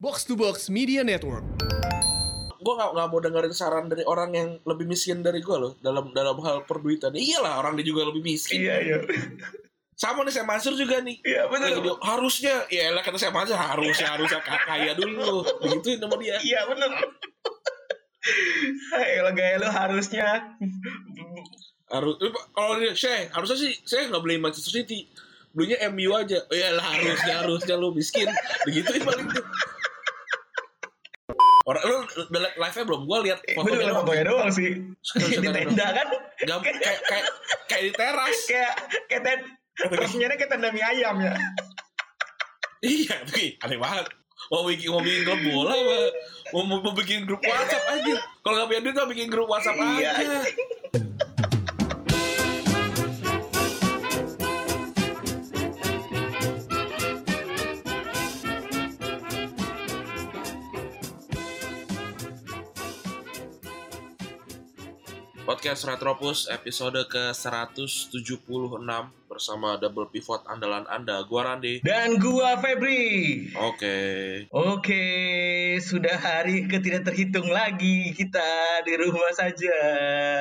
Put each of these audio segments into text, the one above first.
Box to Box Media Network. gue gak, nggak mau dengerin saran dari orang yang lebih miskin dari gue loh dalam dalam hal perduitan. Iyalah orang dia juga lebih miskin. Iya iya. sama nih saya Mansur juga nih. Iya benar. Lagi dia, harusnya. Ya lah kata saya Mansur harusnya harusnya kaya dulu. Begitu nama dia. Iya benar. Hai, kalau gaya lu harusnya. Harus kalau dia saya harusnya sih saya nggak beli Manchester City. Belinya MU aja. Oh, ya lah harusnya harusnya lu miskin. Begitu paling tuh orang lu udah liat live nya belum gue lihat gue juga liat fotonya doang sih. Di tenda kan Gak, kayak kayak kayak di teras kayak kayak ten posisinya kayak tenda mie ayam ya. Iya, tapi aneh banget. Mau bikin mau bikin klub bola? Mau, mau, mau bikin grup WhatsApp aja. Kalau nggak punya duit mah bikin grup WhatsApp Iya. aja. Podcast Retropus episode ke-176 bersama double pivot andalan Anda, gua Randi. Dan gua Febri. Oke. Oke, sudah hari ketidak terhitung lagi kita di rumah saja.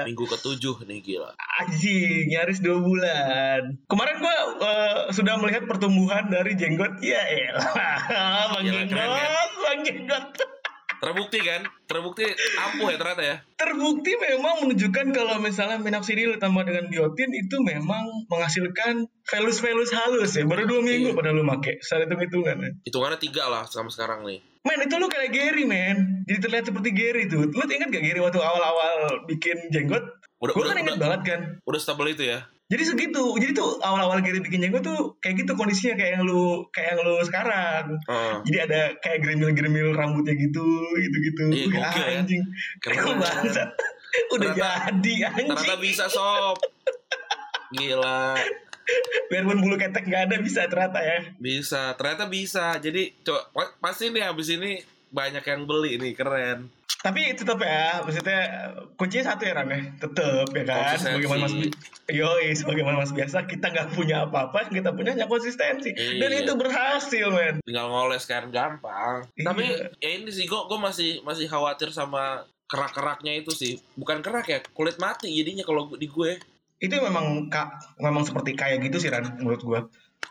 Minggu ketujuh nih gila. Anjing, nyaris dua bulan. Kemarin gua eh, sudah melihat pertumbuhan dari jenggot. Ya elah, Bang Jenggot, kan? Bang Jenggot. Terbukti kan? Terbukti ampuh ya ternyata ya. Terbukti memang menunjukkan kalau misalnya minoxidil ditambah dengan biotin itu memang menghasilkan velus-velus halus ya. Baru dua minggu Iya. pada lu make. Saya hitung-hitungan ya. Hitungannya tiga lah sama sekarang nih. Men itu lu kayak Gary men Jadi terlihat seperti Gary tuh Lu ingat gak Gary waktu awal-awal bikin jenggot? Udah Gue udah kan ingat udah, banget kan udah stabil itu ya. Jadi segitu Jadi tuh awal-awal Gary bikin jenggot tuh Kayak gitu kondisinya kayak yang lu Kayak yang lu sekarang Heeh. Jadi ada kayak geremil-geremil rambutnya gitu Gitu-gitu Iya, ya. anjing Keren. Bangsat. Udah Ternyata- jadi anjing Ternyata bisa sob. Gila. Biarpun bulu ketek gak ada bisa ternyata ya Bisa. Ternyata bisa. Jadi coba pasti nih habis ini banyak yang beli nih keren. Tapi tetap ya, maksudnya kuncinya satu ya Ran ya, tetap ya kan. Sebagaimana mas, yoi, sebagaimana mas biasa kita nggak punya apa-apa, kita punya hanya konsistensi. Dan Iya. itu berhasil men. Tinggal ngoles kan gampang. Iya. Tapi ya ini sih gue gue masih masih khawatir sama kerak-keraknya itu sih. Bukan kerak ya, kulit mati jadinya kalau di gue. Itu memang kak, memang seperti kayak gitu sih Ran, menurut gua.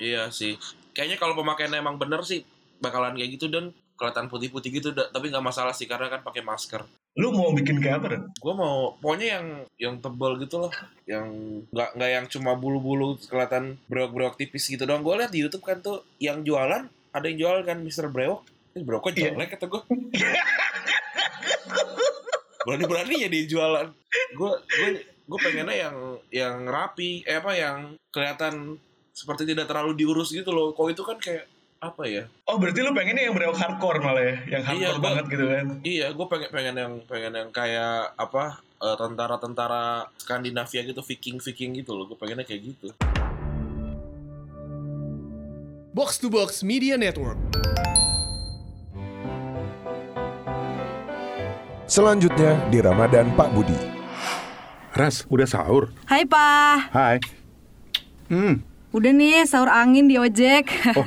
Iya sih. Kayaknya kalau pemakaiannya emang bener sih bakalan kayak gitu dan kelihatan putih-putih gitu. Tapi nggak masalah sih karena kan pakai masker. Lu mau bikin kayak apa? Gue mau pokoknya yang yang tebal gitu loh, yang nggak nggak yang cuma bulu-bulu kelihatan brewok-brewok tipis gitu doang. Gue lihat di YouTube kan tuh yang jualan ada yang jual kan Mister Brewok. Ini brewok kok Iya. jelek kata gue. Berani-berani ya dia jualan. Gue gue gue pengennya yang yang rapi, eh apa yang kelihatan seperti tidak terlalu diurus gitu loh. Kok itu kan kayak apa ya? Oh berarti lu pengennya yang berewok hardcore malah ya, yang hardcore Iya, gua- banget gitu kan? Iya, gue pengen pengen yang pengen yang kayak apa eh, tentara-tentara Skandinavia gitu, Viking-Viking gitu loh. Gue pengennya kayak gitu. Box to Box Media Network. Selanjutnya di Ramadan Pak Budi. Ras, udah sahur? Hai Pa, Hai. Hmm, udah nih sahur angin di ojek. oh,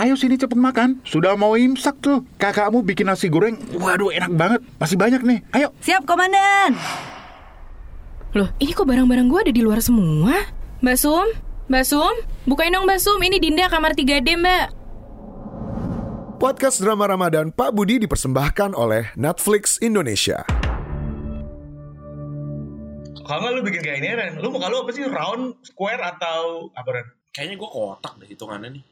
ayo sini cepet makan. Sudah mau imsak tuh. Kakakmu bikin nasi goreng, waduh enak banget. Masih banyak nih. Ayo. Siap komandan. Loh, ini kok barang-barang gue ada di luar semua? Mbak Sum? Mbak Sum? Bukain dong Mbak Sum, ini Dinda kamar 3D Mbak. Podcast drama Ramadan Pak Budi dipersembahkan oleh Netflix Indonesia. Kalau nggak lu bikin kayak ini Ran, lu muka lu apa sih round, square atau apa Ran? Kayaknya gue kotak deh hitungannya nih.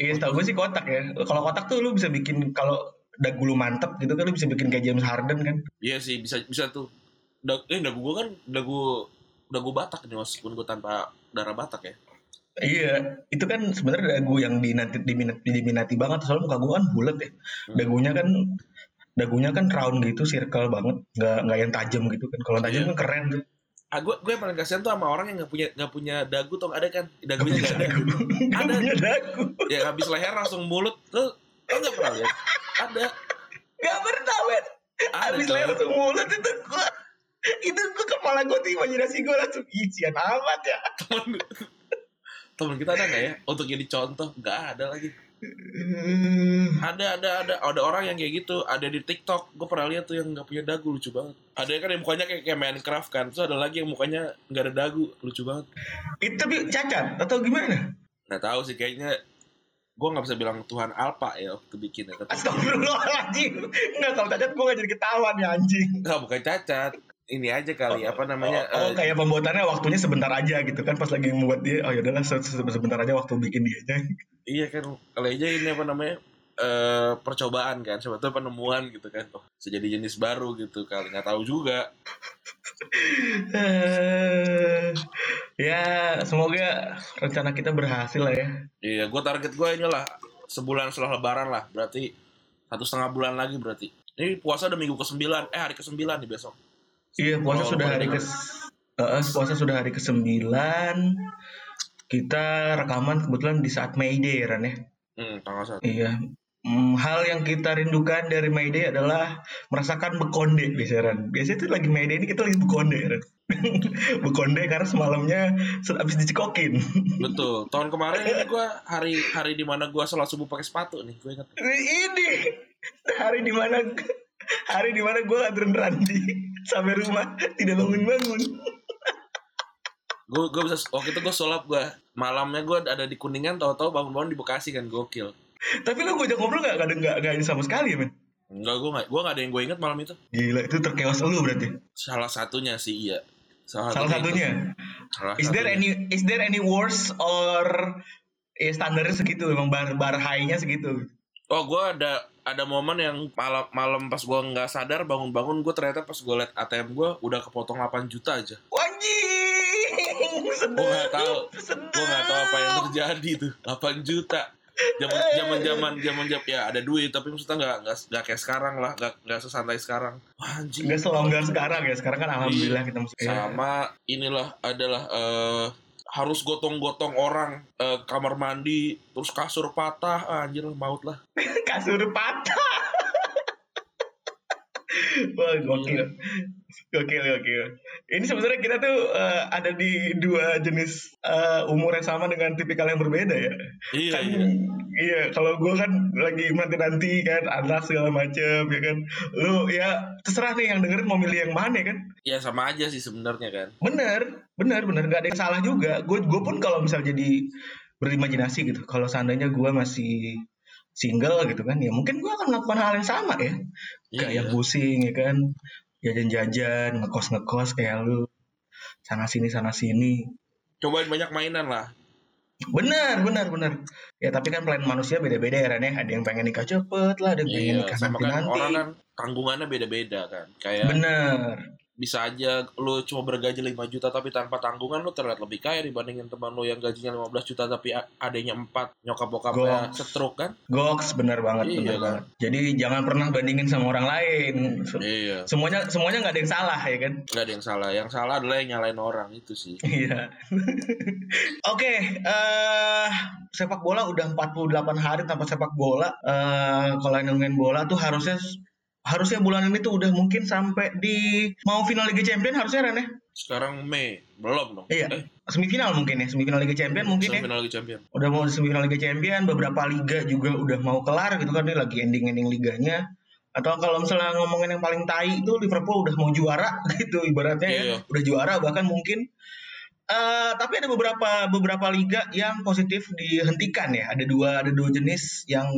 Iya, setahu gue sih kotak ya. Kalau kotak tuh lu bisa bikin kalau dagu lu mantep gitu kan lu bisa bikin kayak James Harden kan. Iya sih, bisa bisa tuh. Da, eh, dagu gue kan dagu dagu Batak nih meskipun gue tanpa darah Batak ya. Iya, itu kan sebenarnya dagu yang diminati, diminati, diminati banget. Soalnya muka gue kan bulat ya. Dagunya kan dagunya kan round gitu, circle banget, nggak nggak yang tajam gitu kan. Kalau tajam Iya. kan keren tuh. Ah, gue gue paling kasihan tuh sama orang yang nggak punya nggak punya dagu tuh ada kan? Dagunya Nggak ada dagu. Ada. dagu. ya habis leher langsung mulut. Lo lo nggak pernah lihat? Ada. Gak pernah. Ada, Habis leher langsung mulut itu gua itu gua kepala gue tuh imajinasi gue langsung isian amat ya. temen temen kita ada nggak ya? Untuk jadi contoh? Nggak ada lagi Eh, Ada ada ada ada orang yang kayak gitu. Ada di TikTok. Gue pernah lihat tuh yang nggak punya dagu lucu banget. Ada kan yang mukanya kayak, kayak Minecraft kan. Terus ada lagi yang mukanya nggak ada dagu lucu banget. itu tapi cacat atau gimana? Nggak tahu sih kayaknya gue nggak bisa bilang Tuhan Alpa ya waktu bikinnya tapi Astagfirullahaladzim. Enggak kalau cacat gue gak jadi ketahuan ya anjing. nggak bukan cacat ini aja kali apa namanya Oh, oh, eh, kayak pembuatannya waktunya sebentar aja gitu kan pas lagi membuat dia oh ya se- sebentar aja waktu bikin dia aja. iya kan kali aja ini apa namanya eh percobaan kan sebetulnya penemuan gitu kan oh sejadi jenis baru gitu kali nggak tahu juga Eh, ya semoga rencana kita berhasil lah ya. iya gue target gue inilah sebulan setelah lebaran lah berarti satu setengah bulan lagi berarti ini puasa udah minggu ke sembilan eh hari ke sembilan nih besok Iya puasa Oh, sudah hari ke Eh, puasa sudah hari ke sembilan. Kita rekaman kebetulan di saat May Day Ran ya. hmm, tanggal satu Iya. Hmm, hal yang kita rindukan dari May Day adalah merasakan bekonde biasanya Ran. Biasanya tuh lagi May Day ini kita lagi bekonde Ran. bekonde karena semalamnya sudah habis dicekokin. betul tahun kemarin ini gue hari hari di mana gue sholat subuh pakai sepatu nih gue ingat ini hari di mana hari di mana gue Randi sampai rumah tidak bangun bangun. gue gue bisa waktu itu gue sulap gue malamnya gue ada di kuningan tahu-tahu bangun-bangun di bekasi kan gokil Tapi lu gue ajak ngobrol gak, gak, gak, gak ini sama sekali ya men? enggak gue nggak gue nggak ada yang gue inget malam itu Gila itu terkeos lu berarti. salah satunya sih iya salah, Salah itu. satunya. salah Is there satunya. any is there any worse or ya standarnya segitu memang bar bar high-nya segitu. oh gue ada ada momen yang malam malam pas gue nggak sadar bangun-bangun gue ternyata pas gue liat ATM gue udah kepotong 8 juta aja. Sedap. gue nggak tahu gue nggak tahu apa yang terjadi tuh 8 juta zaman zaman zaman zaman ya ada duit tapi maksudnya nggak nggak nggak kayak sekarang lah nggak nggak sesantai sekarang Wah, anjing Nggak selonggar sekarang ya. Sekarang kan alhamdulillah kita masih sama inilah adalah eh, harus gotong-gotong orang eh, kamar mandi terus kasur patah ah, anjir maut lah kasur patah. Wah gokil. Gokil gokil. Ini sebenarnya kita tuh eh, ada di dua jenis eh, umur yang sama dengan tipikal yang berbeda ya. iya kan iya. iya kalau gue kan lagi nanti nanti kan anak segala macem ya kan. Lu ya terserah nih yang dengerin mau milih yang mana kan. Ya sama aja sih sebenarnya kan. Bener bener bener. Nggak ada yang salah juga. Gue gue pun kalau misal jadi berimajinasi gitu kalau seandainya gue masih single gitu kan ya mungkin gue akan melakukan hal yang sama ya Iya. kayak pusing ya kan jajan-jajan ngekos ngekos kayak lu sana sini sana sini cobain banyak mainan lah Benar, benar, benar. Ya tapi kan plan manusia beda-beda ya Ren ya. Ada yang pengen nikah cepet lah, ada yang pengen iya nikah sama nanti kan nanti. orang kan tanggungannya beda-beda kan kayak Benar. Bisa aja lu cuma bergaji 5 juta tapi tanpa tanggungan lu terlihat lebih kaya dibandingin teman lu yang gajinya 15 juta tapi adanya 4 nyokap bokapnya stroke kan Goks benar banget, Iya, benar kan? banget. Jadi jangan pernah bandingin sama orang lain. Iya Semuanya semuanya nggak ada yang salah ya kan. nggak ada yang salah yang salah adalah yang nyalain orang itu sih Iya. Oke, eh sepak bola udah 48 hari tanpa sepak bola. Eh kalau main bola tuh harusnya harusnya bulan ini tuh udah mungkin sampai di mau final Liga Champion harusnya Ren ya. sekarang Mei belum dong Iya. eh, Semifinal mungkin ya, semifinal Liga Champion mungkin ya. semifinal Liga Champion Udah mau di semifinal Liga Champion, beberapa liga juga udah mau kelar gitu kan ini lagi ending-ending liganya. Atau kalau misalnya ngomongin yang paling tai itu Liverpool udah mau juara gitu ibaratnya ya. Iya. Udah juara bahkan mungkin Eh, tapi ada beberapa beberapa liga yang positif dihentikan ya. Ada dua ada dua jenis yang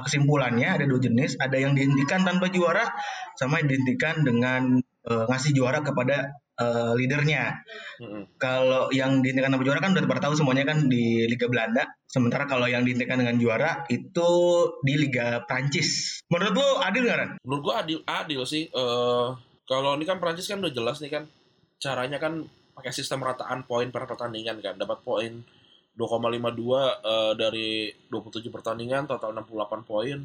kesimpulannya ada dua jenis. Ada yang dihentikan tanpa juara, sama yang dihentikan dengan eh, ngasih juara kepada eh, leadernya. Mm-mm. Kalau yang dihentikan tanpa juara kan udah pada tahu semuanya kan di Liga Belanda. Sementara kalau yang dihentikan dengan juara itu di Liga Prancis. Menurut lo adil nggak Ran? menurut gua adil adil sih eh kalau ini kan Prancis kan udah jelas nih kan caranya kan pakai sistem rataan poin per pertandingan kan dapat poin 2,52 eh, dari 27 pertandingan total 68 poin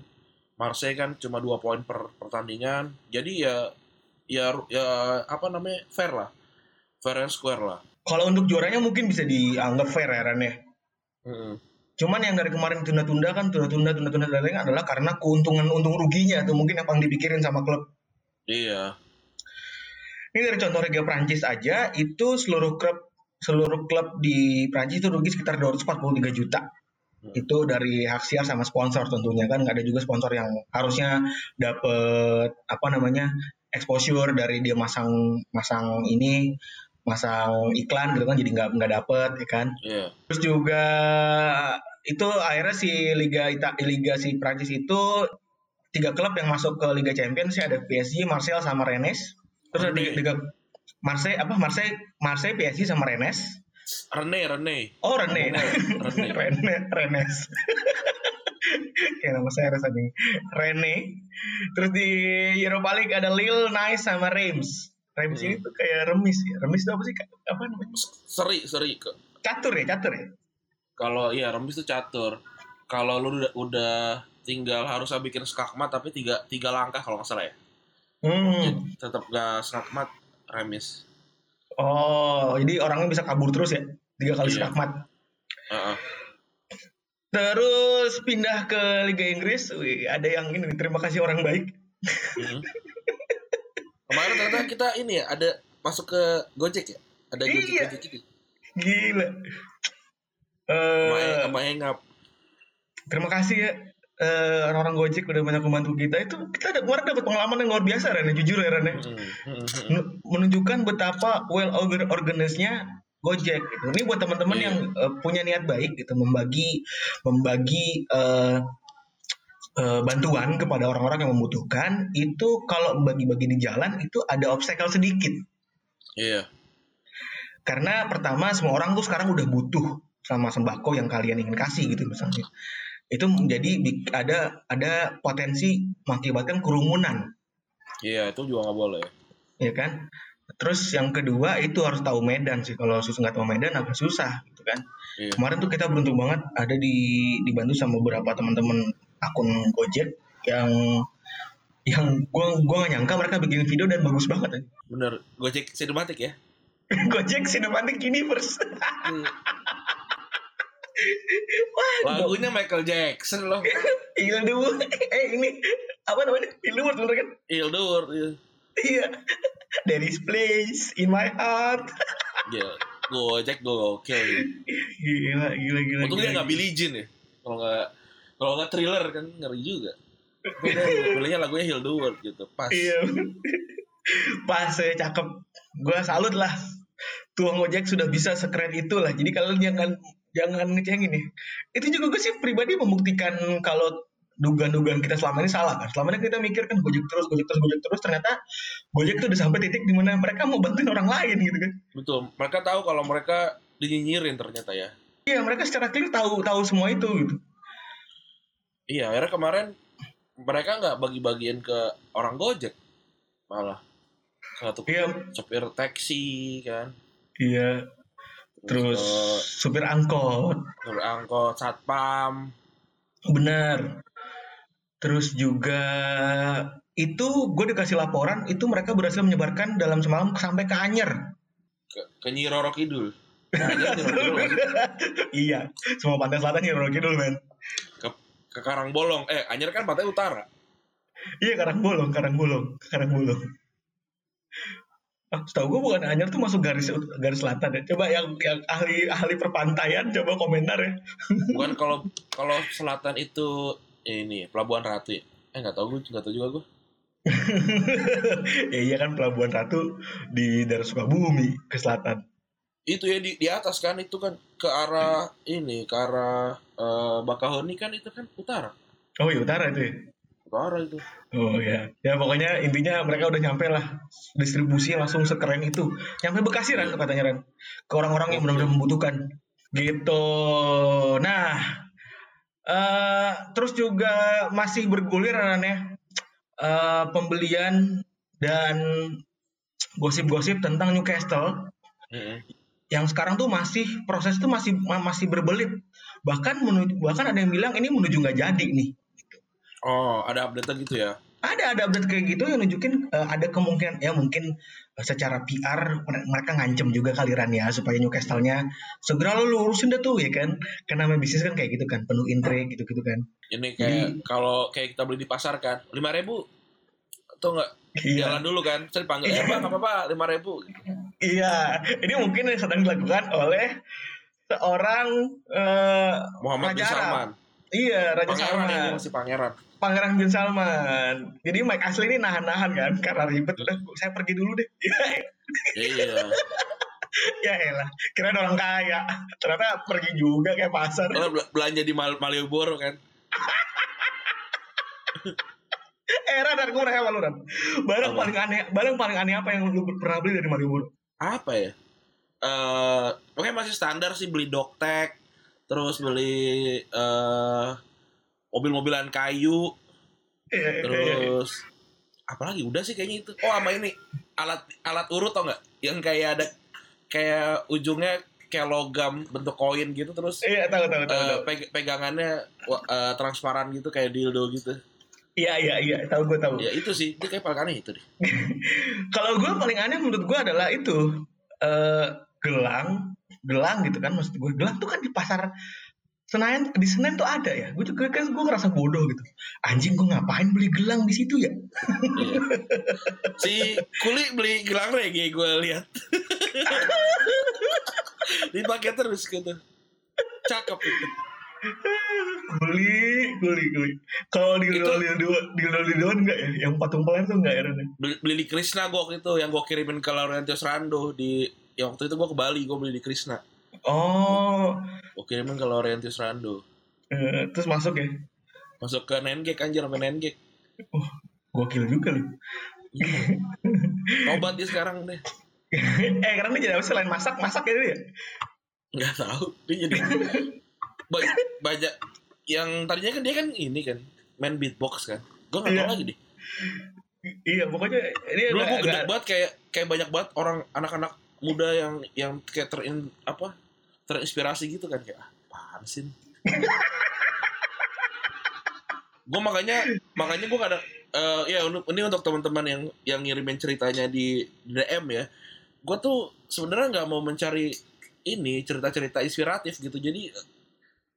Marseille kan cuma 2 poin per pertandingan jadi ya ya ya apa namanya fair lah fair and square lah Kalau untuk juaranya mungkin bisa dianggap fair ya Ran ya. Mm-mm. Cuman yang dari kemarin tunda-tunda kan tunda-tunda tunda-tunda tunda adalah karena keuntungan untung ruginya tuh mungkin yang paling dipikirin sama klub. iya Ini dari contoh Liga Prancis aja itu seluruh klub seluruh klub di Prancis itu rugi sekitar 243 juta. Itu dari hak siar sama sponsor tentunya kan nggak ada juga sponsor yang harusnya dapet apa namanya exposure dari dia masang masang ini masang iklan gitu kan jadi nggak nggak dapet ya kan Iya. terus juga itu akhirnya si liga Ita liga si Prancis itu tiga klub yang masuk ke Liga Champions sih ada PSG, Marseille sama Rennes. Terus ada tiga, tiga Marseille apa Marseille Marseille PSG sama Rennes. Rene, Rene. Oh Rene, Rene. Rene, Rennes. Kayak nama saya nih. Rene. Terus di Europa League ada Lille, Nice sama Reims. Reims ini tuh kayak remis ya. Remis itu apa sih? Apa namanya? Seri, seri. Ke- Catur ya, catur ya. Kalau iya remis itu catur. Kalau lu udah, udah tinggal harusnya bikin skakmat tapi tiga tiga langkah kalau nggak salah ya. Hmm. Tetap gak skakmat remis. Oh, jadi orangnya bisa kabur terus ya? Tiga kali Iya. skakmat. Heeh. Terus pindah ke Liga Inggris, wih, ada yang ini, terima kasih orang baik. Hmm. Kemarin ternyata kita ini ya ada masuk ke Gojek ya. Ada Gojek Iya. Gojek itu. Gila. Sama Eh, sama Engap. terima kasih ya eh, orang-orang Gojek udah banyak membantu kita. Itu kita ada kemarin dapat pengalaman yang luar biasa Ren, jujur ya Ren. ya. Hmm, hmm, hmm. Men- Menunjukkan betapa well organ- organized-nya Gojek gitu. Ini buat teman-teman Iya. yang eh, punya niat baik gitu membagi membagi eh, bantuan kepada orang-orang yang membutuhkan itu kalau bagi-bagi di jalan itu ada obstacle sedikit. Iya. Karena pertama semua orang tuh sekarang udah butuh sama sembako yang kalian ingin kasih gitu misalnya. Itu menjadi ada ada potensi mengakibatkan kerumunan, Iya, itu juga nggak boleh. ya kan? Terus yang kedua itu harus tahu medan sih. Kalau susah nggak tahu medan agak susah, gitu kan? Iya. Kemarin tuh kita beruntung banget ada di dibantu sama beberapa teman-teman akun Gojek yang yang gua gua gak nyangka mereka bikin video dan bagus banget. ya. Bener, Gojek Cinematic ya. Gojek Cinematic Universe. Wah, Lagunya Michael Jackson loh. Ildu eh ini apa namanya Ildu bener kan Ildur. Iya. iya there is place in my heart Iya. Gojek gokil. gila gila gila Untung dia gila. nggak Billie Jean ya. Kalau nggak kalau nggak thriller kan ngeri juga. Dia pilihnya lagunya Hildur gitu. Pas. iya pas saya cakep gua salut lah tuang ojek sudah bisa sekeren itu lah jadi kalian jangan jangan ngecengin nih itu juga gue sih pribadi membuktikan kalau dugaan-dugaan kita selama ini salah kan selama ini kita mikir kan gojek terus gojek terus gojek terus ternyata gojek tuh udah sampai titik di mana mereka mau bantuin orang lain gitu kan Betul. Mereka tahu kalau mereka dinyinyirin ternyata ya. Iya mereka secara clear tahu tahu semua itu gitu. Iya, akhirnya kemarin mereka nggak bagi-bagiin ke orang Gojek. Malah satu Iya sopir taksi kan. iya. Terus supir angkot supir angkot, satpam. benar. Terus juga itu gue dikasih laporan itu mereka berhasil menyebarkan dalam semalam sampai ke Anyer. ke, ke Nyi Roro Kidul. Nah, Nyi Roro Kidul nggak sih? iya, semua pantai selatan ya Rocky dulu men. ke, ke Karangbolong. Eh, Anyer kan pantai utara. Iya Karangbolong, Karangbolong, Karangbolong. Ah, setahu gue bukan Anyer tuh masuk garis garis selatan ya. Coba yang yang ahli ahli perpantaian coba komentar ya. Bukan kalau kalau selatan itu ini Pelabuhan Ratu ya. Eh nggak tahu gue nggak tahu juga gue. ya iya kan Pelabuhan Ratu di daerah Sukabumi ke selatan. Itu ya di, di atas kan itu kan ke arah ini ke arah eh, Bakahuni kan itu kan utara. Oh iya utara itu ya. Utara itu. Oh ya. Ya pokoknya intinya mereka udah nyampe lah. Distribusi langsung sekeren itu. Nyampe Bekasi Ran katanya Ran. Ke orang-orang yang benar-benar membutuhkan. Gitu. Nah, eh terus juga masih bergulir Ran ya. Eh, pembelian dan gosip-gosip tentang Newcastle Mm-mm. yang sekarang tuh masih proses itu masih ma- masih berbelit bahkan menuju bahkan ada yang bilang ini menuju nggak jadi nih Oh, ada update gitu ya. ada ada update kayak gitu yang nunjukin eh, ada kemungkinan ya mungkin eh, secara PR mere- mereka ngancem juga kaliran ya supaya Newcastle-nya segera lo lurusin dah tuh ya kan karena namanya bisnis kan kayak gitu kan penuh intrik gitu gitu kan Ini kayak kalau kayak kita beli di pasar kan, lima ribu atau enggak iya jalan dulu kan, saya dipanggil, eh bang apa apa lima ribu. iya ini mungkin yang sedang dilakukan oleh seorang eh, Muhammad Raja bin. Salman. Iya, Raja Pangeran ini Salman. masih pangeran. Pangeran bin Salman. Jadi Mike Ashley ini nahan-nahan kan karena ribet udah saya pergi dulu deh. Iya. ya elah, kira orang kaya. Ternyata pergi juga kayak pasar. Kalau bel- belanja di Mal Malioboro kan. Ran, Ran, gue sama lu, Ran. Barang Apa? paling aneh, barang paling aneh apa yang lu pernah beli dari Malioboro? Apa ya? Eh, oke masih standar sih beli doktek, terus beli eh mobil-mobilan kayu, Iya, iya, iya. terus apalagi udah sih kayaknya itu. Oh sama ini alat alat urut tau nggak? Yang kayak ada kayak ujungnya kayak logam bentuk koin gitu terus Iya, tahu tahu tahu. tahu. peg- pegangannya eh, transparan gitu kayak dildo gitu. Iya, iya, iya, tahu gue tahu. Ya itu sih, itu kayak paling aneh itu deh. Kalau gue paling aneh menurut gue adalah itu eh gelang, gelang gitu kan maksud gue. Gelang tuh kan di pasar Senayan di Senen tuh ada ya. Gue juga kan gue ngerasa bodoh gitu. Anjing gue ngapain beli gelang di situ ya? Iya. Si Kuli beli gelang reggae gue lihat. Dipakai terus gitu. Cakep itu. Guli, guli, guli. Kalau di dildo di dildo enggak ya? Yang patung peler tuh enggak ya? Beli, beli di Krishna gue waktu itu yang gue kirimin ke Laurentius Rando di yang waktu itu gue ke Bali gue beli di Krishna. Oh, Gue kirimin ke Laurentius Rando. eh, terus masuk ya? Masuk ke Nengek anjir sampai Nengek. Gokil juga lu. Tobat dia sekarang deh. eh, karena dia jadi apa selain masak, masak ya dia? Nggak tahu. Dia jadi ba- banyak yang tadinya kan dia kan ini kan main beatbox kan. Gue nggak tahu Iya. lagi deh. Iya, pokoknya dia Dulu gue gede banget kayak kayak banyak banget orang anak-anak muda yang yang kayak terin apa terinspirasi gitu kan kayak ah, apaan sih? gue makanya makanya gue kadang eh ya ini untuk teman-teman yang yang ngirimin ceritanya di DM ya. Gue tuh sebenarnya nggak mau mencari ini cerita-cerita inspiratif gitu. Jadi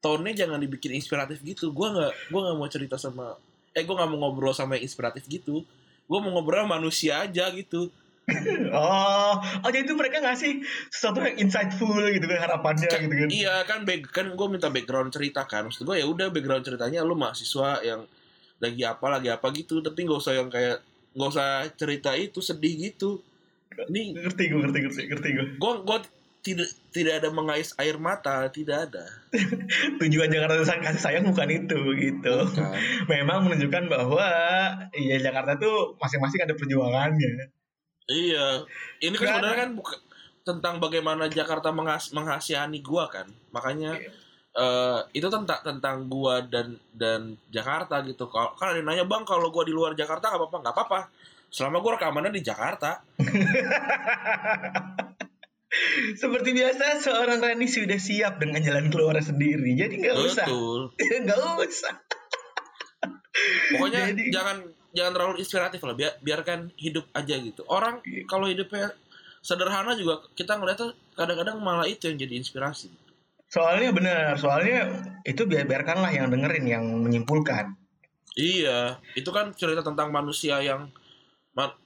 tone-nya jangan dibikin inspiratif gitu. Gue nggak gue nggak mau cerita sama eh gue nggak mau ngobrol sama yang inspiratif gitu. Gue mau ngobrol sama manusia aja gitu. Oh, oh jadi itu mereka ngasih sesuatu yang insightful gitu kan harapannya Kan- gitu kan. Iya kan back, kan gue minta background cerita kan. Maksud gue ya udah background ceritanya lu mahasiswa yang lagi apa lagi apa gitu. Tapi nggak usah yang kayak nggak usah cerita itu sedih gitu. Ini Ngerti gue, ngerti, ngerti, ngerti gue. gue gue tidak tidak ada mengais air mata tidak ada. Tujuan Jakarta kasih sayang bukan itu gitu. Bukan. Memang menunjukkan bahwa ya Jakarta tuh masing-masing ada perjuangannya. Iya, ini kan sebenarnya kan bukan tentang bagaimana Jakarta menghas menghasihani gua kan. Makanya eh itu tentang tentang gua dan dan Jakarta gitu. Kalau kan ada yang nanya bang kalau gua di luar Jakarta nggak apa-apa, nggak apa-apa. Selama gua rekamannya di Jakarta. Seperti biasa seorang Rani sudah siap dengan jalan keluar sendiri. Jadi nggak usah. Betul. Nggak usah. Pokoknya Jadi- jangan jangan terlalu inspiratif lah. Biar, biarkan hidup aja gitu. Orang Iya. kalau hidupnya sederhana juga kita ngeliatnya kadang-kadang malah itu yang jadi inspirasi. Soalnya benar, soalnya itu biar biarkanlah yang dengerin yang menyimpulkan. Iya, itu kan cerita tentang manusia yang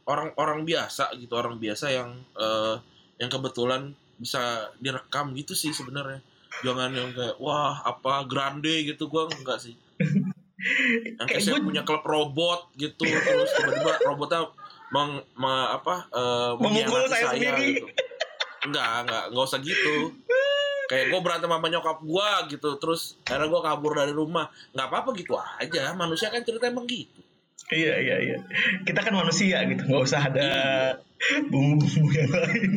orang-orang biasa gitu, orang biasa yang eh, yang kebetulan bisa direkam gitu sih sebenarnya. Jangan yang kayak wah apa grande gitu gua enggak sih. Yang kayak saya gua- punya klub robot gitu terus tiba-tiba robotnya meng, ma- apa eh, Memukul mengkhianati saya sendiri. gitu. Enggak, enggak, enggak usah gitu. Kayak gue berantem sama nyokap gue gitu, terus akhirnya gue kabur dari rumah. Nggak apa-apa gitu aja, manusia kan cerita emang gitu. Iya iya iya. Kita kan manusia gitu, nggak usah ada bumbu-bumbu yang lain.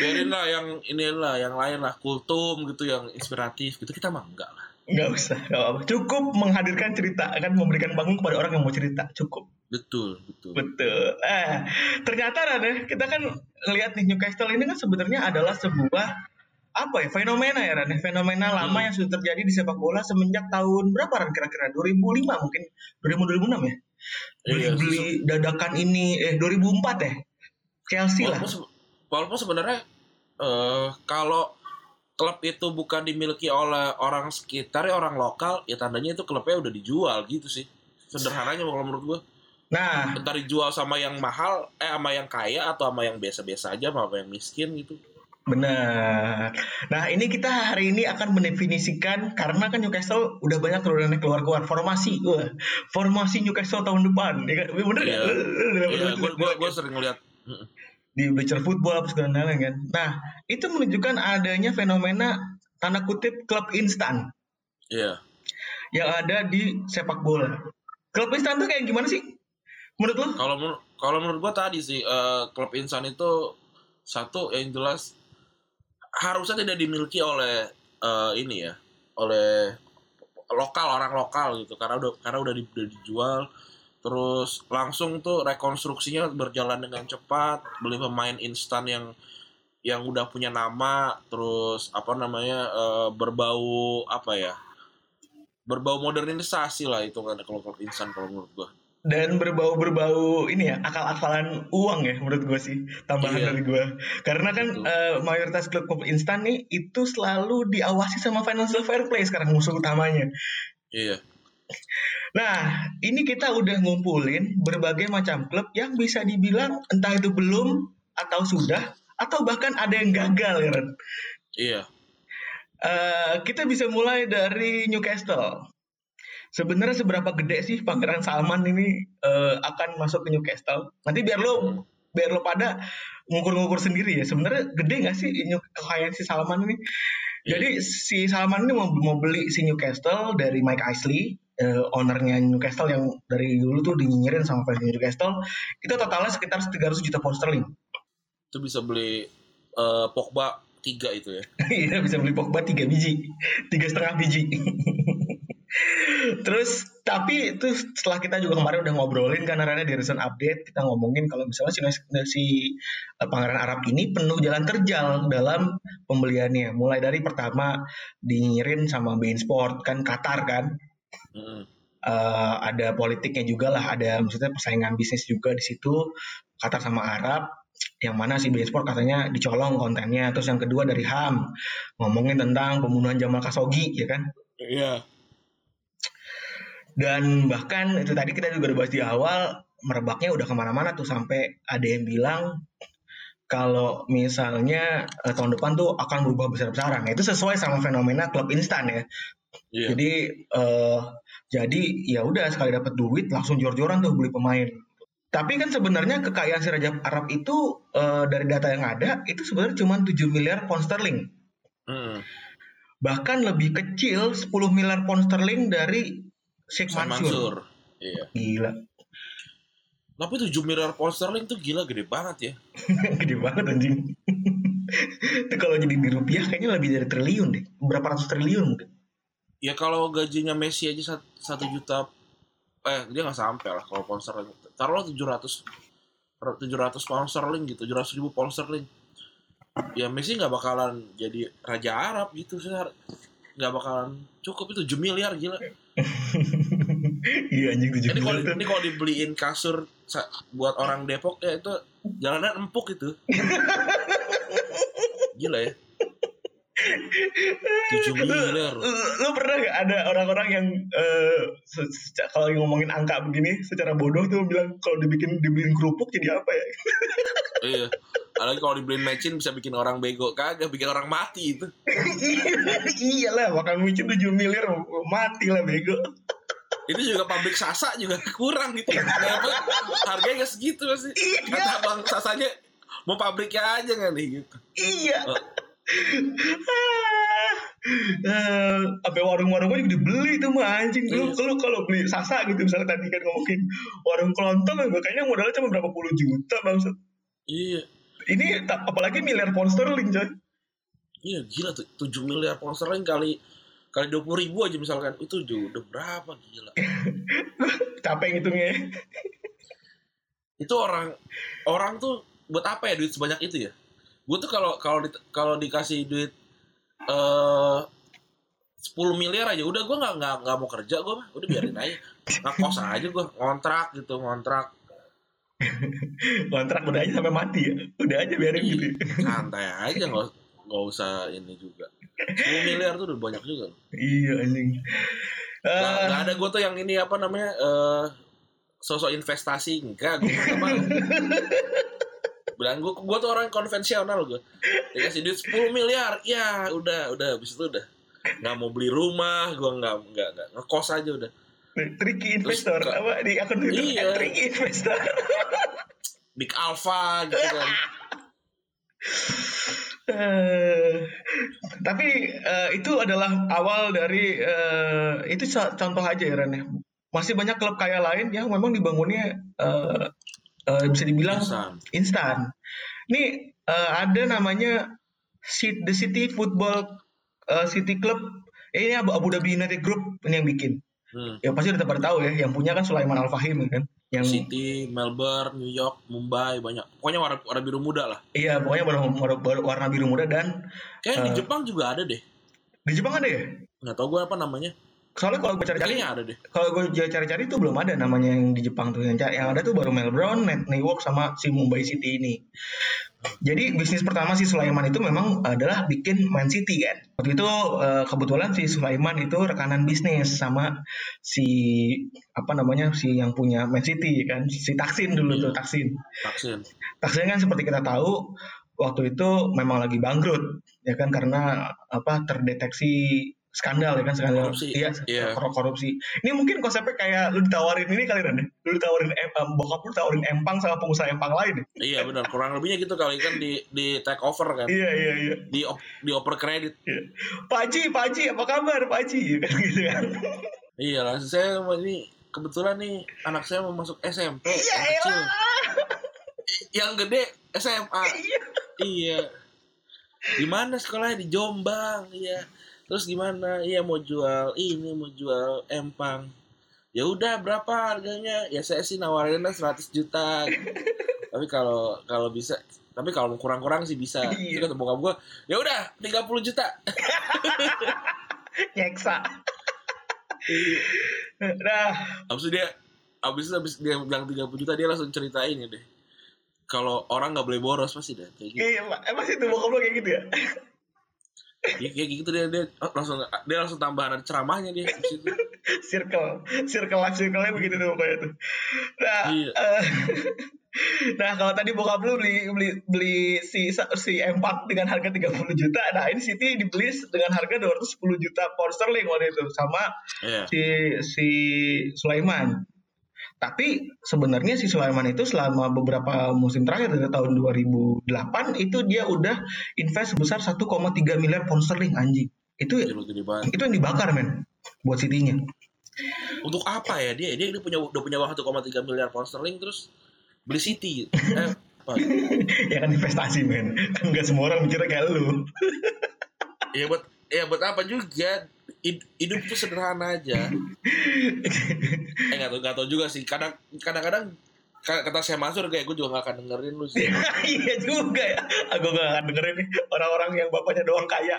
biarin lah yang inilah yang lain lah kultum gitu yang inspiratif gitu kita mah enggak lah Nggak usah, nggak apa-apa. Cukup menghadirkan cerita, kan memberikan panggung kepada orang yang mau cerita. Cukup. betul betul Betul. Eh, ternyata Ran, ya, kita kan ngelihat nih Newcastle ini kan sebenarnya adalah sebuah apa ya fenomena ya Ran, ya? fenomena lama Hmm. yang sudah terjadi di sepak bola semenjak tahun berapa Ran kira-kira 2005 mungkin 2000 2006 ya beli, Iya, beli dadakan ini eh 2004 ya Chelsea lah walaupun, se- walaupun sebenarnya eh kalau klub itu bukan dimiliki oleh orang sekitar ya orang lokal ya tandanya itu klubnya udah dijual gitu sih sederhananya kalau menurut gua nah entar dijual sama yang mahal eh sama yang kaya atau sama yang biasa-biasa aja sama yang miskin gitu Benar. Nah, ini kita hari ini akan mendefinisikan karena kan Newcastle udah banyak turunannya keluar-keluar formasi. Wah, formasi Newcastle tahun depan. Ya kan? Bener Iya. nggak? Iya, gue gue gue sering ngeliat. Di Bleacher Football apa segala macam kan. Nah, itu menunjukkan adanya fenomena tanda kutip klub instan Iya. yang ada di sepak bola. Klub instan tuh kayak gimana sih? Menurut lo? Kalau menur- kalau menurut gue tadi sih eh, klub insan itu satu yang jelas harusnya tidak dimiliki oleh eh, ini ya, oleh lokal orang lokal gitu karena udah karena udah, di- udah dijual terus langsung tuh rekonstruksinya berjalan dengan cepat beli pemain instan yang yang udah punya nama terus apa namanya eh, berbau apa ya berbau modernisasi lah itu kan kalau klub instan kalau menurut gua Dan berbau-berbau ini ya akal-akalan uang ya menurut gue sih tambahan Iya. dari gue. Karena kan Betul. eh, mayoritas klub-klub instan nih itu selalu diawasi sama financial fair play sekarang musuh utamanya. iya Nah, ini kita udah ngumpulin berbagai macam klub yang bisa dibilang entah itu belum atau sudah atau bahkan ada yang gagal ya Ren. iya Eh, kita bisa mulai dari Newcastle. Sebenarnya seberapa gede sih Pangeran Salman ini eh, akan masuk ke Newcastle? Nanti biar lo biar lo pada ngukur-ngukur sendiri ya. Sebenarnya gede nggak sih kekayaan si Salman ini? Jadi si Salman ini mau, mau beli si Newcastle dari Mike Isley, eh, ownernya Newcastle yang dari dulu tuh dinyinyirin sama fans Newcastle. Itu totalnya sekitar 300 juta pound sterling. itu bisa beli eh, Pogba tiga itu ya Iya bisa beli Pogba tiga biji, tiga setengah biji. Terus tapi itu setelah kita juga kemarin udah ngobrolin karena Rana di recent update kita ngomongin kalau misalnya si, si eh, Pangeran Arab ini penuh jalan terjal dalam pembeliannya. Mulai dari pertama dinyirin sama Bein Sport kan Qatar kan. Eh, ada politiknya juga lah, ada maksudnya persaingan bisnis juga di situ Qatar sama Arab. Yang mana si Bein Sport katanya dicolong kontennya. Terus yang kedua dari HAM ngomongin tentang pembunuhan Jamal Khashoggi ya kan? Iya. Dan bahkan itu tadi kita juga udah bahas di awal merebaknya udah ke mana-mana tuh sampai ada yang bilang kalau misalnya eh, tahun depan tuh akan berubah besar-besaran. Nah, itu sesuai sama fenomena klub instan ya iya jadi eh jadi ya udah sekali dapat duit langsung jor-joran tuh beli pemain. Tapi kan sebenarnya kekayaan si Raja Arab itu eh, dari data yang ada itu sebenarnya cuma 7 miliar pound sterling. Mm-mm. Bahkan lebih kecil 10 miliar pound sterling dari Sheikh Mansur. Mansur iya Gila. tapi 7 miliar pound sterling tuh gila gede banget ya Gede banget anjing. itu kalau jadi di rupiah kayaknya lebih dari triliun deh. Berapa ratus triliun mungkin. Ya kalau gajinya Messi aja sat- satu juta eh dia nggak sampai lah kalau pound sterling taruhlah 700 700 pound sterling gitu 700 ribu pound sterling ya Messi nggak bakalan jadi raja Arab gitu sih nggak bakalan cukup itu 7 miliar gila. Iya anjing 7 ini kalau miliar. tuh. ini kalau dibeliin kasur buat orang Depok ya itu jalanan empuk itu. Gila ya 7 miliar. Lu, lu pernah gak ada orang-orang yang se- kalau ngomongin angka begini secara bodoh tuh bilang kalau dibikin dibikin kerupuk jadi apa ya? iya. Apalagi kalau dibeliin mecin bisa bikin orang bego. Kagak bikin orang mati itu. Iyalah makan micin 7 miliar mati lah bego. itu juga pabrik sasa juga kurang gitu. Kenapa? Harganya nggak segitu sih kata bang sasanya mau pabriknya aja nggak nih? Gitu Iya. Oh. Eh, sampai warung-warungnya juga dibeli tuh mah anjing lu Iya. kalau kalau beli sasa gitu misalnya tadi kan ngomongin warung kelontong kayaknya modalnya cuma berapa puluh juta bangsat. Iya. Ini apalagi miliar pound sterling coy. Iya gila tuh 7 miliar pound sterling kali kali dua puluh ribu aja misalkan. Itu udah berapa gila. Capek ngitungnya. Itu orang orang tuh buat apa ya duit sebanyak itu ya gue tuh kalau kalau di- kalau dikasih duit eh 10 miliar aja udah gue nggak nggak nggak mau kerja gue mah. Udah biarin aja. Ngekos aja gue ngontrak gitu ngontrak. Kontrak udah aja sampai mati ya? Udah aja biarin gitu santai aja nggak nggak usah ini juga. 10 miliar tuh udah banyak juga. Iya anjing. Nggak Eh, nggak ada gue tuh yang ini apa namanya eh sosok investasi. Enggak gue nggak mau bilang gue gue tuh orang konvensional gue dikasih duit 10 miliar. Ya udah udah. Habis itu udah. Nggak mau beli rumah gue nggak nggak nggak. Ngekos aja udah. Tricky investor. Terus, apa di akun Twitter? Iya. Tricky investor. big alpha gitu kan. Eh, tapi eh, itu adalah awal dari eh, itu co- contoh aja ya Ren ya. Masih banyak klub kaya lain yang memang dibangunnya eh, eh, bisa dibilang Instan. Ini eh, ada namanya The City Football eh, City Club. Eh, ini Abu, Dhabi United Group ini yang bikin. hmm. Ya pasti udah pada tahu ya. Yang punya kan Sulaiman Al Fahim kan. Yang City Melbourne New York Mumbai banyak pokoknya warna, warna biru muda lah iya pokoknya warna, warna, warna biru muda dan kayak di Eh. Jepang juga ada deh di Jepang ada ya. nggak tahu gue apa namanya Soalnya kalau gue cari-cari kayaknya ada deh kalau gue cari-cari itu belum ada namanya yang di Jepang tuh yang cari- yang ada tuh baru Melbourne, Net- New York sama si Mumbai City ini. Jadi bisnis pertama si Sulaiman itu memang adalah bikin Man City kan. Waktu itu eh, kebetulan si Sulaiman itu rekanan bisnis sama si apa namanya si yang punya Man City kan, si Taksin dulu tuh Taksin. vaksin Taksin kan seperti kita tahu waktu itu memang lagi bangkrut ya kan karena apa terdeteksi skandal ya kan skandal. Korupsi. iya Iya. kor- korupsi. Ini mungkin konsepnya kayak lu ditawarin ini kali Ren ya? lu ditawarin em, em, bokap lu tawarin empang sama pengusaha empang lain ya? iya benar. Kurang lebihnya gitu kali kan di di take over kan. Iya iya iya. Di op, di oper kredit. Iya. Pak Haji Pak Haji apa kabar Pak Haji? Gitu kan. Iya lah saya ini kebetulan nih anak saya mau masuk SMP iya yang elah. yang gede SMA iya. Iya. Di mana sekolahnya? Di Jombang iya terus gimana? Iya mau jual ini mau jual empang. Ya udah berapa harganya? Ya saya sih nawarinnya 100 juta. Tapi kalau kalau bisa tapi kalau kurang-kurang sih bisa. Iya. Terus kata bokap gue ya udah 30 juta. Nyeksa. Nah. Abis itu dia abis itu abis dia bilang 30 juta dia langsung ceritain ya deh. Kalau orang nggak boleh boros pasti deh kayak gitu. Iya emang itu bokap lu kayak gitu ya Ya, kayak gitu dia dia oh, langsung dia langsung tambahan ada ceramahnya dia circle circle life circle-nya begitu tuh pokoknya tuh nah Iya. eh, nah kalau tadi bokap lu beli beli beli si si empat dengan harga 30 juta nah ini City dibeli dengan harga 210 juta pound sterling waktu itu sama Iya. si si Sulaiman tapi sebenarnya si Sulaiman itu selama beberapa musim terakhir dari tahun 2008 itu dia udah invest sebesar 1,3 miliar pound sterling anjing itu itu yang dibakar men buat City-nya Untuk apa ya dia? Dia dia punya udah punya uang 1,3 miliar pound sterling terus beli City. Eh, apa? ya kan investasi men kan nggak semua orang mikirnya kayak lu Ya buat ya buat apa juga? Hid- Hidup tuh sederhana aja. Eh nggak tahu nggak tahu juga sih. Kadang kadang-kadang ka- kata saya Mansur kayak gue juga gak akan dengerin lu sih. iya juga ya aku gak akan dengerin nih orang-orang yang bapaknya doang kaya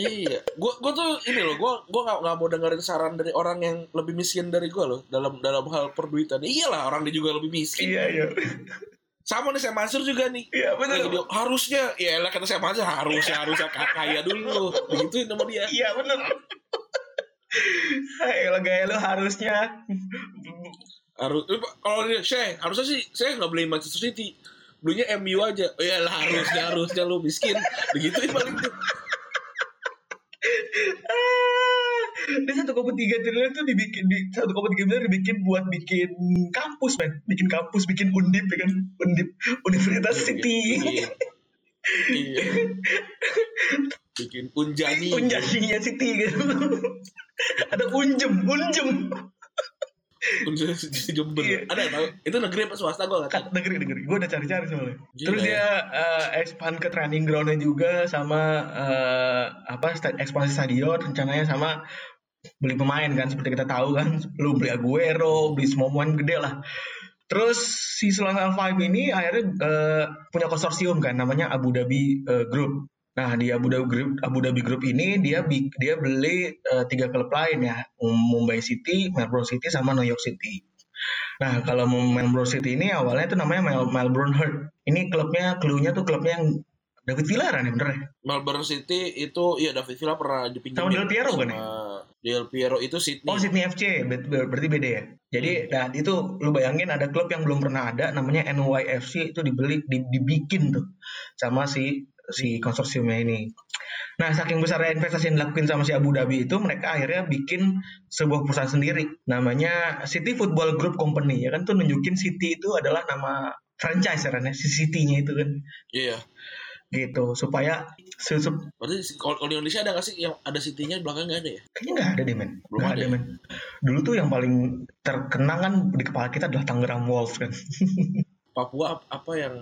iya, gue gue tuh ini loh, gue gue gak, nggak mau dengerin saran dari orang yang lebih miskin dari gue loh dalam dalam hal perduitan. Iyalah orang dia juga lebih miskin. iya iya Sama nih saya Mansur juga nih. iya dia, harusnya, ya lah kata saya Mansur harusnya harusnya ka- kaya dulu. Begitu nama dia. iya bener Ayo gaya lu harusnya Harus kalau dia saya harusnya sih saya nggak beli Manchester City. Belinya MU aja. Oh ya lah harusnya harusnya lu miskin. Begitu paling tuh. Dia satu koma tiga triliun tuh dibikin di satu koma tiga miliar dibikin buat bikin kampus men, bikin kampus, bikin undip ya kan, undip Universitas City. Iya. Iya. Bikin unjani. Unjadinya City gitu. Ada unjem, unjem. Unjani di Jember. Iya. Ada tahu? Itu negeri apa swasta gue nggak tahu. Kan negeri negeri, gue udah cari-cari soalnya. Gila Terus ya. dia eh, expand ke training groundnya juga sama eh, apa sta- ekspansi stadion rencananya sama beli pemain kan seperti kita tahu kan, lu beli Aguero, beli semua pemain gede lah. Terus si Sulaiman Al ini akhirnya eh, punya konsorsium kan namanya Abu Dhabi eh, Group. Nah di Abu Dhabi Group, Abu Dhabi Group ini dia dia beli eh, tiga klub lain ya, Mumbai City, Melbourne City, sama New York City. Nah, kalau Melbourne City ini awalnya itu namanya Mel- Melbourne Heart. Ini klubnya, clue-nya tuh klubnya yang David Villa kan ya bener ya? Melbourne City itu iya David Villa pernah dipinjemin Sama Del Piero kan ya? Del Piero itu Sydney. Oh Sydney FC ber- ber- berarti beda ya. Jadi nah itu lu bayangin ada klub yang belum pernah ada namanya NYFC itu dibeli di- dibikin tuh sama si si konsorsiumnya ini. Nah saking besar investasi yang dilakuin sama si Abu Dhabi itu mereka akhirnya bikin sebuah perusahaan sendiri namanya City Football Group Company ya kan tuh nunjukin City itu adalah nama franchise ya kan ya, si City-nya itu kan Iya. gitu supaya se- Berarti kalau di Indonesia ada nggak sih yang ada City-nya di belakang nggak ada ya? Kayaknya nggak ada deh men. Belum ada ada ya? men. Dulu tuh yang paling terkenang kan di kepala kita adalah Tangerang Wolves kan. Papua ap- apa yang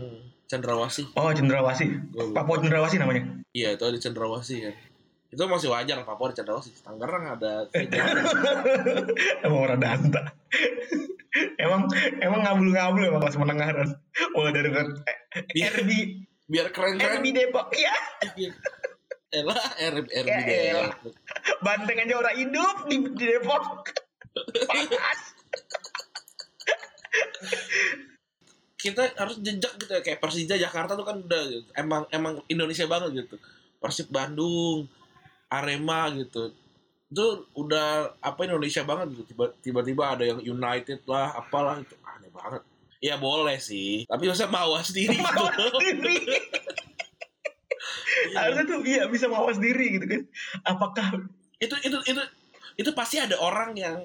Cendrawasih? Oh. Gua lupa. Papua Cendrawasih namanya. Iya itu ada Cendrawasih kan. Itu masih wajar Papua ada Cendrawasih. Tangerang ada emang orang danta. emang emang ngabul-ngabul emang kelas menengah kan. Mulai dari Iya. RB biar keren-keren. RB Depok ya. Elah RB RB Ya. Depok. Banteng aja orang hidup di, di Depok. Panas. Kita harus jejak gitu ya kayak Persija Jakarta tuh kan udah gitu. emang emang Indonesia banget gitu. Persib Bandung, Arema gitu. Itu udah apa Indonesia banget gitu. Tiba- Tiba-tiba ada yang United lah, apalah itu aneh banget. Ya boleh sih, tapi masa mawas diri gitu. Sendiri. Harusnya tuh iya bisa mawas diri gitu kan. Apakah itu itu itu itu pasti ada orang yang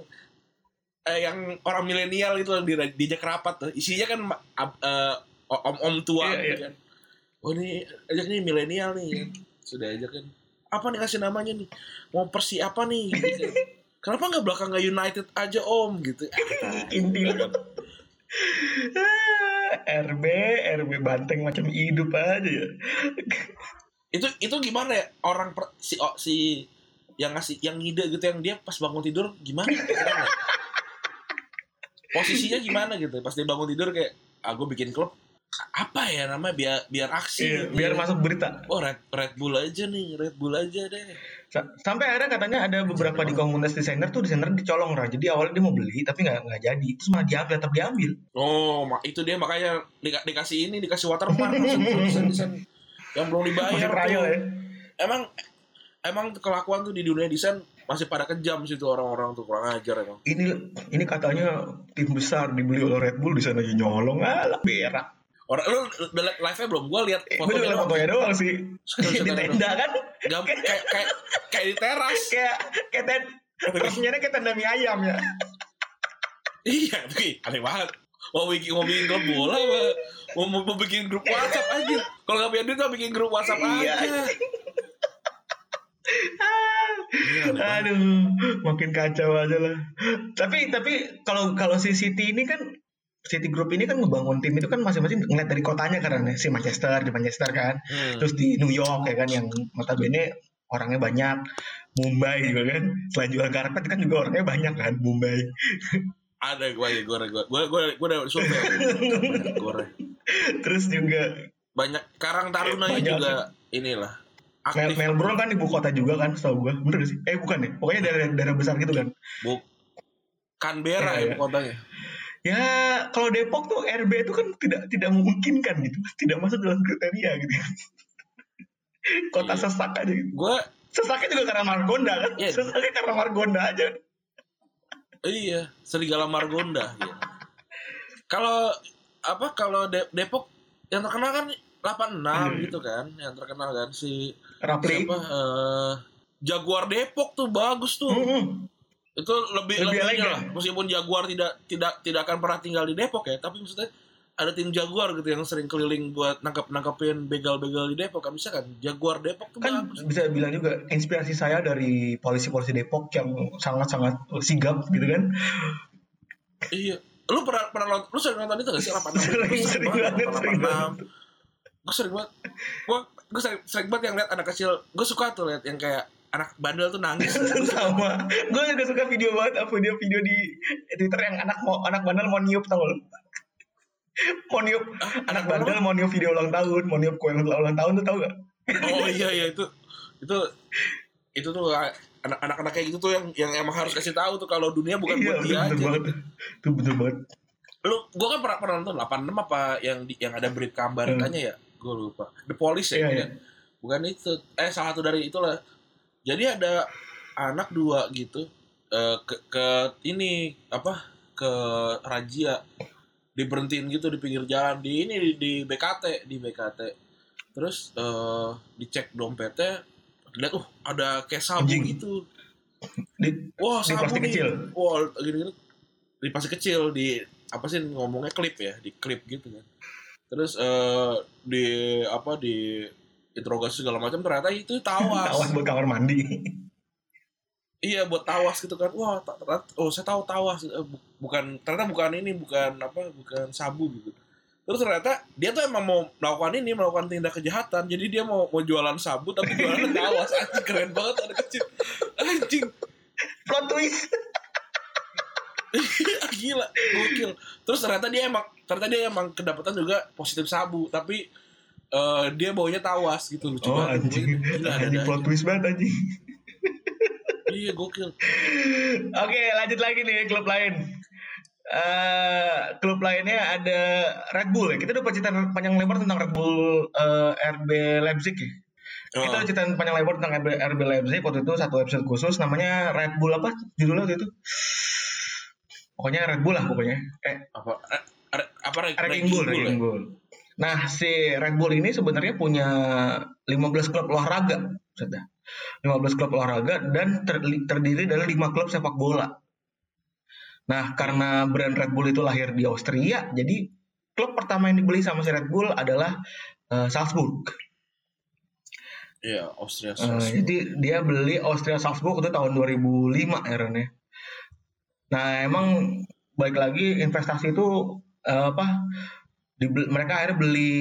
eh, yang orang milenial itu di diajak rapat tuh isinya kan ab- eh, om om tua Iya, gitu iya. kan oh ini ajak nih milenial nih sudah ajak kan apa nih kasih namanya nih mau persi apa nih gitu kan. kenapa nggak belakang nggak United aja om gitu RB RB banteng macam hidup aja ya. itu itu gimana ya? Orang per- si oh, si yang ngasih yang ngide gitu yang dia pas bangun tidur gimana? Posisinya gimana gitu? Pas dia bangun tidur kayak ah gue bikin klub apa ya namanya biar biar aksi Iya, gitu. biar masuk berita. oh Red Red Bull aja nih Red Bull aja deh Sa- Sampai akhirnya katanya ada beberapa di komunitas desainer tuh desainer dicolong lah. Jadi awalnya dia mau beli tapi nggak nggak jadi. Terus malah diambil tetap diambil. oh itu dia makanya dika- dikasih ini dikasih watermark langsung tuh desain-desain yang belum dibayar Masih trial tuh. ya. emang emang kelakuan tuh di dunia desain masih pada kejam situ orang-orang tuh kurang ajar emang Ini ini katanya tim besar dibeli oleh Red Bull di sana nyolong alah berak. Orang lu udah liat live nya belum gue lihat Eh, gue fotonya liat doang. fotonya doang sih. Di tenda kan. Gam- kayak kayak kayak di teras Kayak kayak ten, resminya kayak tenda mie ayam ya. iya tapi aneh banget mau bikin mau bikin klub bola mau, mau, mau bikin grup WhatsApp aja kalau nggak punya duit mau bikin grup WhatsApp Iya. aja Iya, aneh banget. Aduh, makin kacau aja lah. Tapi tapi kalau kalau si City ini kan City Group ini kan ngebangun tim itu kan masing-masing ngeliat dari kotanya karena si Manchester di Manchester kan, Hmm. terus di New York ya kan yang notabene orangnya banyak, Mumbai juga kan, selain jual karpet kan juga orangnya banyak kan, Mumbai. ada gue ya gue gue gue gue gue udah survei gore terus juga banyak Karang Taruna Banyak. juga inilah Mel aktif Melbourne kan ibu kota juga kan, setahu gue, bener gak sih? Eh bukan ya, pokoknya daerah daerah besar gitu kan. bu Canberra Iya, ya iya. kotanya Ya kalau Depok tuh RB itu kan tidak tidak memungkinkan gitu, tidak masuk dalam kriteria gitu. Kota Iya. sesak aja. Gitu. gue Sesaknya juga karena Margonda kan? Iya. Sesaknya karena Margonda aja. iya Serigala Margonda gitu. kalau apa kalau De- Depok yang terkenal kan 86 Iya. gitu kan yang terkenal kan si Rapli. siapa eh, Jaguar Depok tuh bagus tuh Mm-mm. Itu lebih Lebih lebih, elegan. lah meskipun Jaguar tidak tidak tidak akan pernah tinggal di Depok ya tapi maksudnya ada tim Jaguar gitu yang sering keliling buat nangkap nangkapin begal-begal di Depok. Kan bisa kan? Jaguar Depok tuh Kan bagus. bisa bilang juga inspirasi saya dari polisi-polisi Depok yang sangat-sangat sigap gitu kan. iya. Lu pernah pernah nonton lu sering nonton itu gak sih? 86 Sering, Gua sering banget banget, sering 86. gue sering banget. Gue gue sering, sering banget yang lihat anak kecil. Gue suka tuh lihat yang kayak anak bandel tuh nangis Sama. Gue juga suka video banget apa dia video di Twitter yang anak mau anak bandel mau niup tau lo. Mau niup anak bandel mau niup video ulang tahun, mau niup kue ulang tahun tuh tau gak? oh iya iya itu itu itu tuh anak anak kayak gitu tuh yang yang emang harus kasih tahu tuh kalau dunia bukan iya, buat dia bener aja banget. Itu bener banget. lu gua kan pernah pernah nonton 86 apa yang di, yang ada berita Amerikanya ya gua lupa The Police ya Iya, iya. bukan itu eh salah satu dari itulah jadi ada anak dua gitu eh, ke, ke ini apa ke razia diberhentiin gitu di pinggir jalan di ini di, di BKT di BKT terus eh, dicek dompetnya lihat uh ada kayak sabu Anjing. gitu. Di, wah Di sabu plastik nih. kecil? wah gini-gini. Di plastik kecil di apa sih ngomongnya klip ya di klip gitu kan. Terus eh, di apa di interogasi segala macam ternyata itu tawas tawas buat kamar mandi. Iya buat tawas gitu kan. Wah, oh saya tahu tawas Eh, bu- bukan ternyata bukan ini, bukan apa, bukan sabu gitu. Terus ternyata dia tuh emang mau melakukan ini, melakukan tindak kejahatan. Jadi dia mau mau jualan sabu tapi jualan tawas. Anjing keren banget anak kecil. Anjing Plot twist. gila, gokil. Terus ternyata dia emang ternyata dia emang kedapatan juga positif sabu, tapi eh, dia baunya tawas gitu lucu Oh banget. anjing. Gila, ada Anjing plot twist banget anjing. Iya gokil. Oke, lanjut lagi nih klub lain. Eh klub lainnya ada Red Bull ya. Kita udah cerita panjang lebar tentang Red Bull eh, RB Leipzig ya. Kita Oh, udah cerita panjang lebar tentang RB, RB Leipzig waktu itu satu episode khusus namanya Red Bull apa judulnya waktu itu? Pokoknya Red Bull lah pokoknya. Eh, apa ada- apa Red- Bull, ya? Ranking Bull. Nah, si Red Bull ini sebenarnya punya 15 klub olahraga, sudah. 15 klub olahraga dan ter- terdiri dari 5 klub sepak bola. Nah, karena brand Red Bull itu lahir di Austria, jadi klub pertama yang dibeli sama si Red Bull adalah eh, Salzburg. Iya, Austria. Eh, Salzburg. jadi dia beli Austria Salzburg itu tahun 2005 ya Ren, ya. Nah emang baik lagi investasi itu eh, apa? Dibeli- mereka akhirnya beli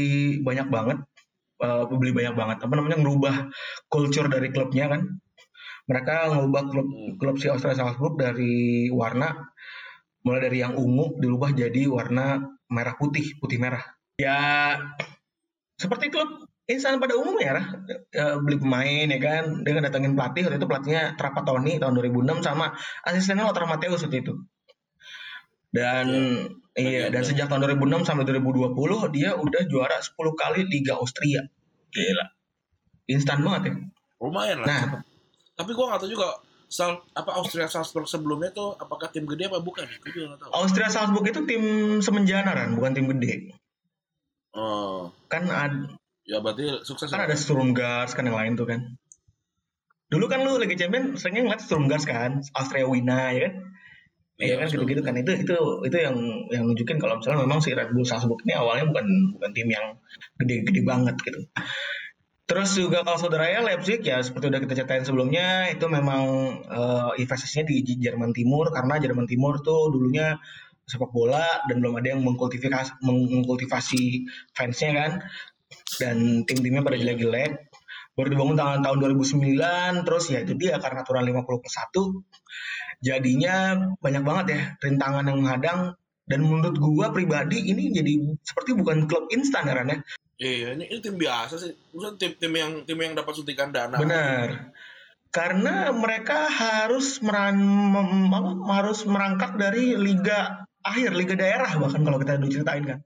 banyak banget, eh, beli banyak banget. Apa namanya ngerubah culture dari klubnya kan? Mereka ngubah klub klub si Austria Salzburg dari warna mulai dari yang ungu dirubah jadi warna merah putih, putih merah. Ya seperti klub instan pada umumnya ya, eh, beli pemain ya kan, dia datangin pelatih waktu itu pelatihnya Trapattoni tahun 2006 sama asistennya Lothar Matthäus waktu itu. Dan iya, dan sejak tahun 2006 sampai 2020 dia udah juara 10 kali Liga Austria. Gila. Instan banget ya. lumayan lah. Nah, Tapi gua nggak tahu juga Sal, apa Austria Salzburg sebelumnya tuh apakah tim gede apa bukan? Gue juga nggak tahu. Austria Salzburg itu tim semenjana kan, bukan tim gede. Oh, Kan ada, ya berarti sukses. kan ya? ada Sturmgars kan yang lain tuh kan. Dulu kan lu Liga Champion seringnya ngeliat Sturmgars kan, Austria Wina ya kan. Iya kan betul. gitu-gitu kan itu itu itu yang yang nunjukin kalau misalnya memang si Red Bull Salzburg ini awalnya bukan bukan tim yang gede-gede banget gitu. Terus juga kalau saudaranya Leipzig ya seperti udah kita ceritain sebelumnya itu memang eh, investasinya di Jerman Timur karena Jerman Timur tuh dulunya sepak bola dan belum ada yang mengkultivasi mengkultivasi fansnya kan dan tim-timnya pada jelek-jelek baru dibangun tahun tahun 2009 terus ya itu dia karena aturan 50 plus 1 jadinya banyak banget ya rintangan yang menghadang dan menurut gua pribadi ini jadi seperti bukan klub instan ya Ran ya Iya, ini, ini tim biasa sih. Maksudnya tim tim yang tim yang dapat suntikan dana. benar karena mereka harus meran, mem- harus merangkak dari liga akhir liga daerah bahkan kalau kita diceritain kan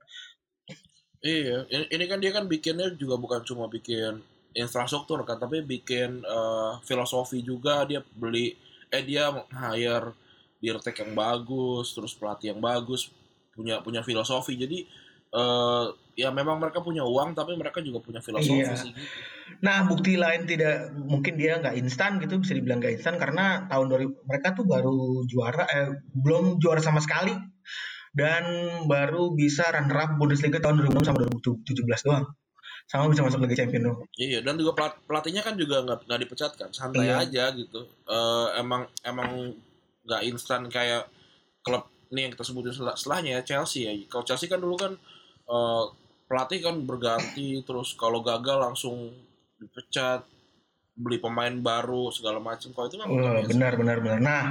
Iya, ini, ini kan dia kan bikinnya juga bukan cuma bikin infrastruktur kan, tapi bikin eh, filosofi juga. Dia beli, eh dia hire dirtek yang bagus, terus pelatih yang bagus, punya punya filosofi. Jadi eh ya memang mereka punya uang, tapi mereka juga punya filosofi Iya. sih. Gitu. Nah, bukti lain tidak mungkin dia nggak instan gitu bisa dibilang nggak instan karena tahun 2000 mereka tuh baru juara eh belum juara sama sekali dan baru bisa runner up Bundesliga tahun 2006 sama 2017 doang. Sama bisa masuk Liga Champions doang. Iya, dan juga pelat, pelatihnya kan juga nggak nggak dipecat kan, santai Iya. aja gitu. Eh, emang emang nggak instan kayak klub ini yang kita sebutin setelah, setelahnya ya, Chelsea ya. Kalau Chelsea kan dulu kan eh, pelatih kan berganti, terus kalau gagal langsung dipecat, beli pemain baru segala macam. Kalau itu kan Wah, benar benar benar. Nah,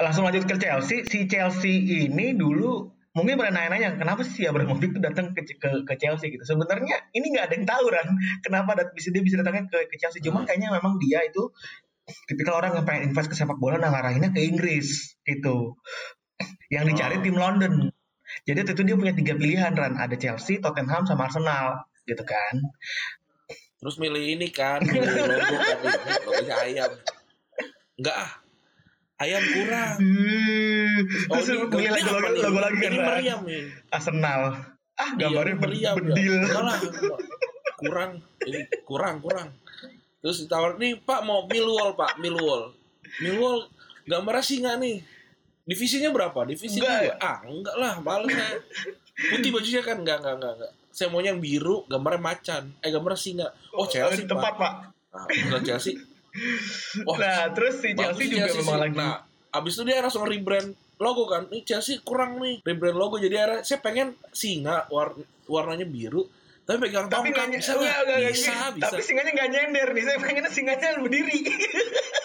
langsung lanjut ke Chelsea. Si Chelsea ini dulu mungkin pada nanya-nanya kenapa sih Abramovich itu datang ke, ke ke Chelsea gitu. Sebenarnya ini nggak ada yang tahu kan kenapa dat- bisa dia bisa datangnya ke, ke Chelsea. Cuma kayaknya memang dia itu tipikal orang yang pengen invest ke sepak bola nah ngarahinnya ke Inggris gitu. Yang dicari Oh. tim London. Jadi itu dia punya tiga pilihan Ran, ada Chelsea, Tottenham sama Arsenal gitu kan. Terus milih ini kan, milih logo kan, ayam. enggak ah ayam kurang. Hmm, Terus ini- ini lagu, lagu, lagu lagi kan? ini meriam nih Arsenal. Ah gambarnya Iya, meriam ya. bedil. Enggak. kurang. Ini kurang kurang. Terus ditawar nih pak mau Millwall pak Millwall. Millwall gambarnya singa nih. Divisinya berapa? Divisi Enggak. dua? ah enggak lah males saya. Putih bajunya kan? Enggak enggak enggak, enggak. saya maunya yang biru gambarnya macan. Eh gambarnya singa. Oh Chelsea Tempat pak. Pak. nah, kalau Chelsea Wah, Nah terus si Chelsea juga memang sih. lagi. Nah, abis itu dia langsung rebrand logo kan. Ini Chelsea kurang nih rebrand logo jadi akhirnya saya pengen singa war warnanya biru tapi pegang tapi tongkat nggak bisa ny- nggak? nggak- nggak- Bisa, bisa. Tapi singanya nggak nyender nih. Saya pengennya singanya berdiri.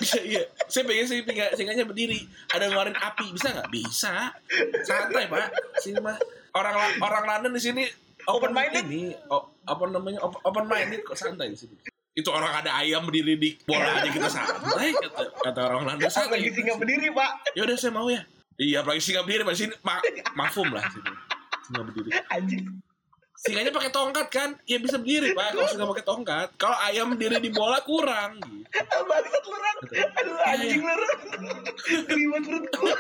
Bisa, iya. Saya pengen sih singa, singanya berdiri. Ada ngeluarin api, bisa nggak? Bisa. Santai pak. Sini mah orang orang London di sini Open-minded? Ini oh, apa namanya op- open minded kok santai di sini. Itu orang ada ayam berdiri di bola aja kita santai kata, kata orang London santai. Apalagi singa berdiri Pak. Ya udah saya mau ya. Iya, apalagi singa berdiri di sini ma mafum lah sini. Singa berdiri. Anjing. Singanya pakai tongkat kan? Ya bisa berdiri, Pak. Kalau singa pakai tongkat. Kalau ayam berdiri di bola kurang gitu. Bangsat lu Ran. Aduh anjing lu Ran. Ribet perutku.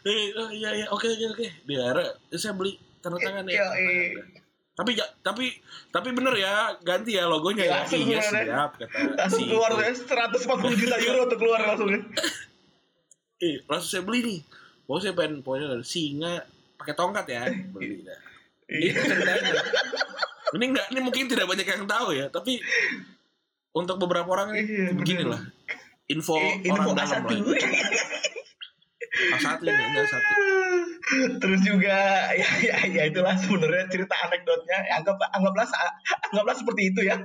Eh, oh, iya iya, oke oke oke. Di akhirnya saya beli tanda tangan ya. Iya, iya. tangan. Tapi tapi tapi bener ya ganti ya logonya ya. Langsung Iya ya. siap kata Langsung si keluar itu. ya 140 juta euro tuh keluar langsung. ya. Eh, langsung saya beli nih. Pokoknya saya pengen pokoknya dari singa pakai tongkat ya. Beli dah. Iya. Itu ceritanya. Ini enggak, ini mungkin tidak banyak yang tahu ya, tapi untuk beberapa orang ini Iya, beginilah. Info, Eh, Info orang dalam A1. lah. A1 ini, enggak satu. Terus juga ya, ya, ya itulah sebenarnya cerita anekdotnya. Ya, anggap anggaplah anggaplah seperti itu ya.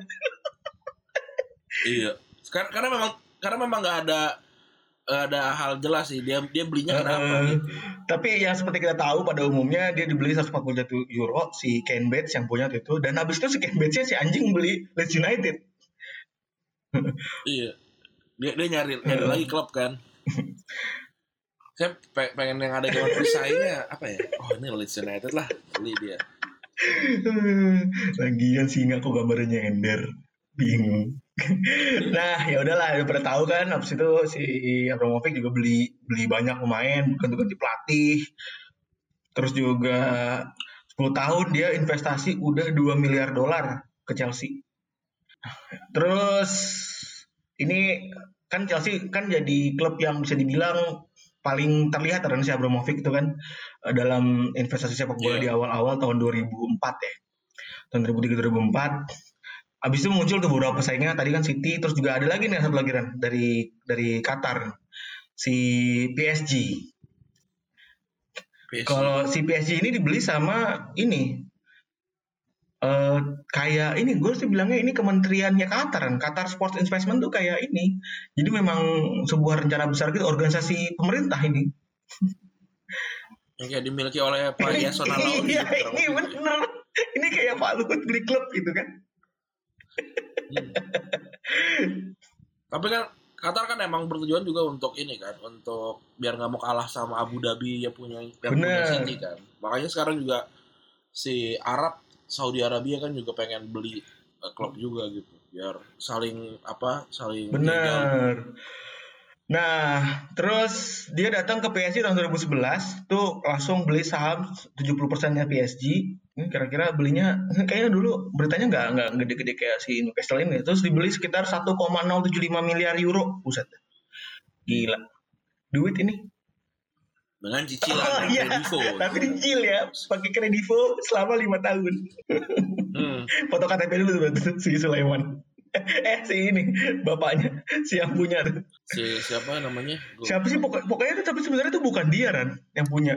Iya. Karena, karena memang karena memang nggak ada ada hal jelas sih dia dia belinya kenapa Eh, gitu. Tapi yang seperti kita tahu pada umumnya dia dibeli 141 euro si Ken Bates yang punya itu dan habis itu si Ken Bates si anjing beli Leeds United. Iya. Dia dia nyari nyari Eh. lagi klub kan. Saya pe- pengen yang ada gambar perisainya apa ya? Oh ini Leeds United lah beli dia. Lagian singa kok gambarnya nyender. Bingung. nah, ya udahlah, udah pada tahu kan. Habis itu si Abramovich juga beli beli banyak pemain, ganti-ganti pelatih. Terus juga 10 tahun dia investasi udah 2 miliar dolar ke Chelsea. Terus ini kan Chelsea kan jadi klub yang bisa dibilang paling terlihat karena si Abramovich itu kan eh, dalam investasi sepak bola Iya. di awal-awal tahun 2004 ya. Tahun 2003 2004. Habis itu muncul tuh beberapa pesaingnya tadi kan City terus juga ada lagi nih satu lagi kan dari dari Qatar si PSG. PSG. Kalau si PSG ini dibeli sama ini eh kayak ini gue sih bilangnya ini kementeriannya Qatar kan Qatar Sports Investment tuh kayak ini jadi memang sebuah rencana besar gitu organisasi pemerintah ini yang kayak dimiliki oleh Pak Yasona Lauli. iya ini bener ini kayak Pak Luhut beli klub gitu kan Tapi kan Qatar kan emang bertujuan juga untuk ini kan, untuk biar nggak mau kalah sama Abu Dhabi ya punya yang punya. City kan. Makanya sekarang juga si Arab Saudi Arabia kan juga pengen beli eh, klub juga gitu, biar saling apa, saling bener nah terus dia datang ke PSG tahun 2011 tuh langsung beli saham 70 persennya PSG ini kira-kira belinya kayaknya dulu beritanya nggak nggak gede-gede kayak si Newcastle ini. Terus dibeli sekitar 1,075 miliar euro. Buset. Gila. Duit ini dengan cicilan oh iya kredivo. tapi dicil ya pakai kredivo selama lima tahun Hmm. foto KTP dulu tuh si Sulaiman eh si ini bapaknya si yang punya tuh Si siapa namanya? Gua- siapa sih pokok, pokoknya itu tapi sebenarnya itu bukan dia kan yang punya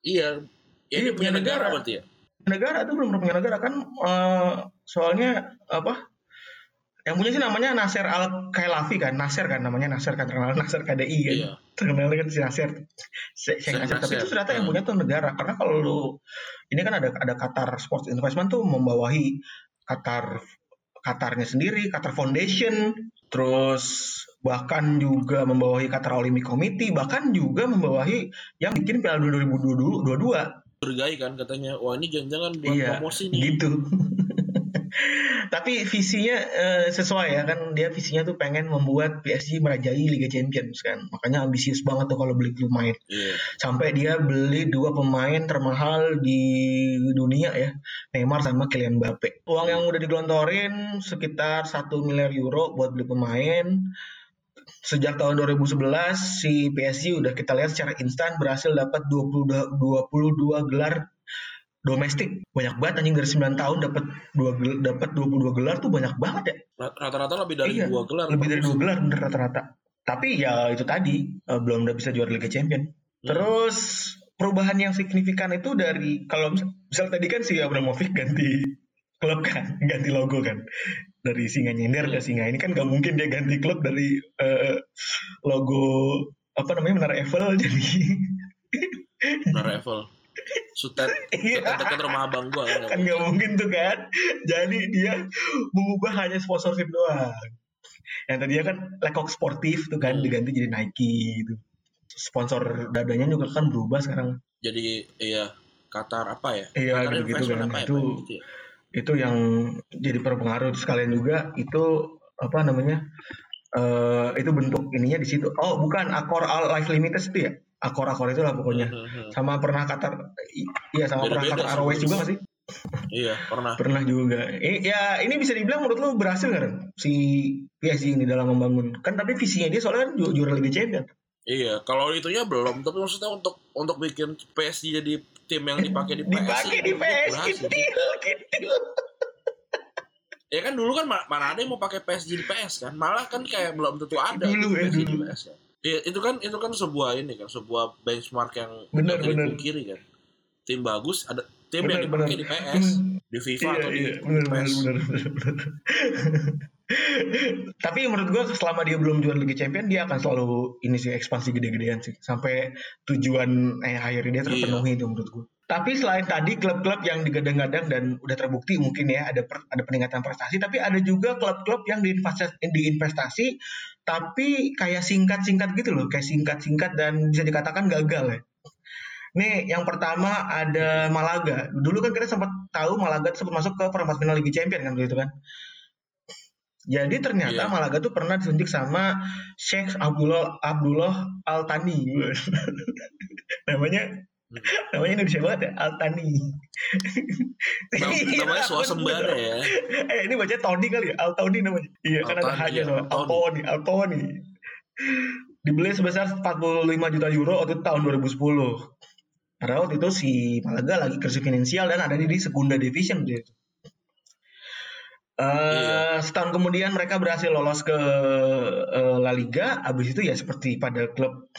Iya, ya, Iya, dia punya negara negara. berarti ya. negara itu belum punya negara kan eh, soalnya apa yang punya sih namanya Nasir Al Khelaifi kan Nasir kan namanya Nasir kan terkenal Nasir KDI kan Iya. terkenal kan si Nasir Sheikh Sheikh Nasir tapi itu ternyata yang Hmm. punya tuh negara karena kalau lu ini kan ada ada Qatar Sports Investment tuh membawahi Qatar Qatarnya sendiri Qatar Foundation terus bahkan juga membawahi Qatar Olympic Committee bahkan juga membawahi yang bikin Piala Dunia 2022 Bergai kan katanya, wah ini jangan-jangan buat iya promosi nih. gitu Tapi visinya eh, sesuai ya kan dia visinya tuh pengen membuat PSG merajai Liga Champions kan. Makanya ambisius banget tuh kalau beli pemain. Iya. Sampai dia beli dua pemain termahal di dunia ya, Neymar sama Kylian Mbappe. Uang yang udah digelontorin sekitar 1 miliar euro buat beli pemain. Sejak tahun 2011 si PSG udah kita lihat secara instan berhasil dapat 20 22 gelar domestik. Banyak banget anjing dari 9 tahun dapat dua dapat 22 gelar tuh banyak banget ya. Rata-rata lebih dari Iya, dua gelar. Lebih dari dua gelar bener rata-rata. Tapi ya itu tadi eh, belum udah bisa juara Liga Champion. Hmm. Terus perubahan yang signifikan itu dari kalau misal, misal tadi kan si Abramovich ganti klub kan, ganti logo kan. Dari singa nyender ke singa ini kan gak mungkin dia ganti klub dari eh, logo apa namanya Menara Eiffel jadi Benar Eiffel. Sutet, Iya. sutet dekat rumah abang gua kan. kan nggak mungkin tuh kan jadi dia mengubah hanya sponsorship doang yang tadinya kan lekok sportif tuh kan Hmm. diganti jadi Nike gitu sponsor dadanya juga kan berubah sekarang Jadi iya Qatar apa ya? Iya, Qatar gitu-gitu Investment kan. apa ya, Itu-? Gitu ya? itu yang jadi berpengaruh sekalian juga itu apa namanya eh itu bentuk ininya di situ oh bukan Accor All Life Limited itu ya Accor Accor itu lah pokoknya Mhm. sama pernah Qatar iya sama pernah Beda-beda Qatar sih. Airways juga gak sih Iya, pernah. Pernah juga. Eh, ya ini bisa dibilang menurut lu berhasil Ren? si PSG ini dalam membangun? Kan tapi visinya dia soalnya kan ju- juara Liga Champions. Iya, kalau itunya belum, tapi maksudnya untuk untuk bikin PSG jadi tim yang dipakai di PS. Dipakai di PS kintil, kintil. Ya kan dulu kan ma- mana ada yang mau pakai PSG di PS kan? Malah kan kayak belum tentu ada Dulu ya, PSG di dulu. PS kan. Iya, itu kan itu kan sebuah ini kan, sebuah benchmark yang Bener, bisa bener. dipungkiri kan. Tim bagus ada tim Bener, yang dipakai bener. di PS, di FIFA Iya, atau di iya, benar benar PS. benar benar. Tapi menurut gua selama dia belum juara Liga Champions dia akan selalu ini sih ekspansi gede-gedean sih sampai tujuan eh akhirnya dia terpenuhi itu menurut gua. Tapi selain tadi klub-klub yang digadang-gadang dan udah terbukti mungkin ya ada per- ada peningkatan prestasi, tapi ada juga klub-klub yang diinvestasi, diinvestasi tapi kayak singkat-singkat gitu loh, kayak singkat-singkat dan bisa dikatakan gagal ya. Nih, yang pertama ada Malaga. Dulu kan kita sempat tahu Malaga sempat masuk ke perempat final Liga Champions kan gitu kan. Jadi ternyata Iya. Malaga tuh pernah disuntik sama Sheikh Abdullah Abdullah Al Tani. namanya. Namanya Indonesia banget ya Al Tani. Nam- namanya suasembada ya. Eh ini baca Tony kali ya, Al Tony namanya. Iya kan ada Al-Tani, hanya ya, Al-Tani. Tony, Al Tony. Dibeli sebesar 45 juta euro waktu tahun 2010. Padahal waktu itu si Malaga lagi krisis finansial dan ada di, di Segunda Division dia itu. Eh, Iya. setahun kemudian mereka berhasil lolos ke eh, La Liga. Habis itu ya seperti pada klub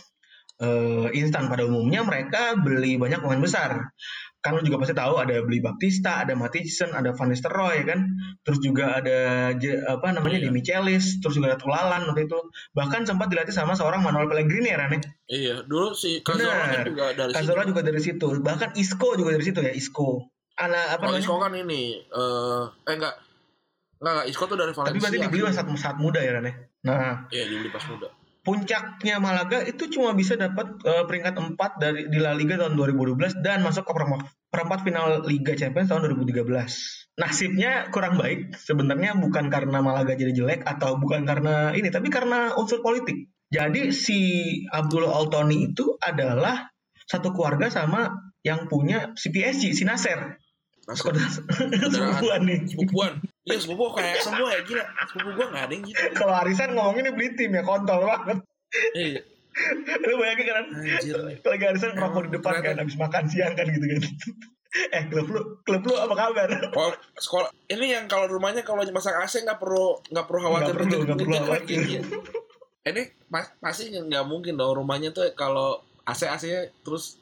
eh, instan pada umumnya mereka beli banyak pemain besar. Kan lu juga pasti tahu ada beli Baptista, ada Mathisen, ada Van Nistelrooy kan. Terus juga ada apa namanya Iya. Demi Celis, terus juga ada Tulalan waktu itu. Bahkan sempat dilatih sama seorang Manuel Pellegrini ya Ran ya? Iya, dulu si Cazorla kan juga dari situ. Cazorla juga dari situ. Bahkan Isco juga dari situ ya, Isco. Anak apa namanya? Isco kan ini eh eh enggak. Enggak, enggak, Isco tuh dari Valencia. Tapi berarti dibeli saat, saat muda ya Ran ya? Nah, Iya, dibeli pas muda. Puncaknya Malaga itu cuma bisa dapat eh, peringkat 4 dari di La Liga tahun 2012 dan masuk ke perempat, perempat final Liga Champions tahun 2013. Nasibnya kurang baik sebenarnya bukan karena Malaga jadi jelek atau bukan karena ini tapi karena unsur politik. Jadi si Abdullah Altoni itu adalah satu keluarga sama yang punya si PSG, si Nasser. Nasir. Sepupuan nih. Sepupuan. Iya, sepupu kayak semua ya gila. Sepupu gua enggak ada yang gitu. Kalau arisan ngomongin ini beli tim ya kontol banget. Iya. Lu bayangin kan Anjir nih. lagi arisan ngerokok di depan kan habis makan siang kan gitu kan. eh klub lu, klub lu apa kabar? Kalau sekolah ini yang kalau rumahnya kalau masak AC nggak perlu nggak perlu khawatir Nggak perlu, nggak perlu khawatir. iya. Ini pas- pasti nggak mungkin dong rumahnya tuh kalau AC AC nya terus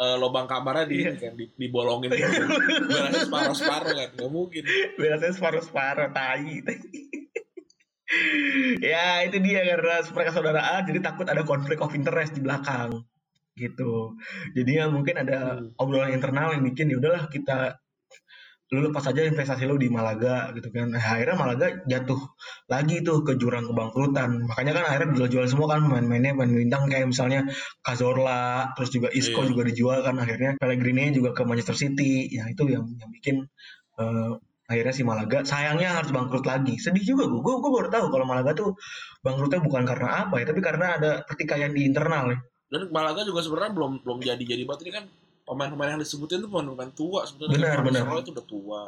eh, lubang kamarnya di ini kan di, dibolongin gitu. Berarti separuh separuh kan nggak mungkin. Biasanya separuh-separuh tai. ya itu dia karena mereka saudaraan jadi takut ada konflik of interest di belakang gitu. Jadi ya mungkin ada Hmm. obrolan internal yang bikin ya udahlah kita lu lepas aja investasi lu di Malaga gitu kan. Nah, akhirnya Malaga jatuh lagi tuh ke jurang kebangkrutan. Makanya kan akhirnya dijual-jual semua kan pemain-pemainnya pemain bintang kayak misalnya Cazorla, terus juga Isco Iya. juga dijual kan akhirnya Pellegrini juga ke Manchester City. Ya itu yang yang bikin eh, akhirnya si Malaga sayangnya harus bangkrut lagi sedih juga gue gue, gue baru tahu kalau Malaga tuh bangkrutnya bukan karena apa ya tapi karena ada pertikaian di internal ya Dan Malaga juga sebenarnya belum belum jadi jadi banget ini kan pemain-pemain yang disebutin tuh pemain-pemain tua sebenarnya. Benar, benar. Itu udah tua.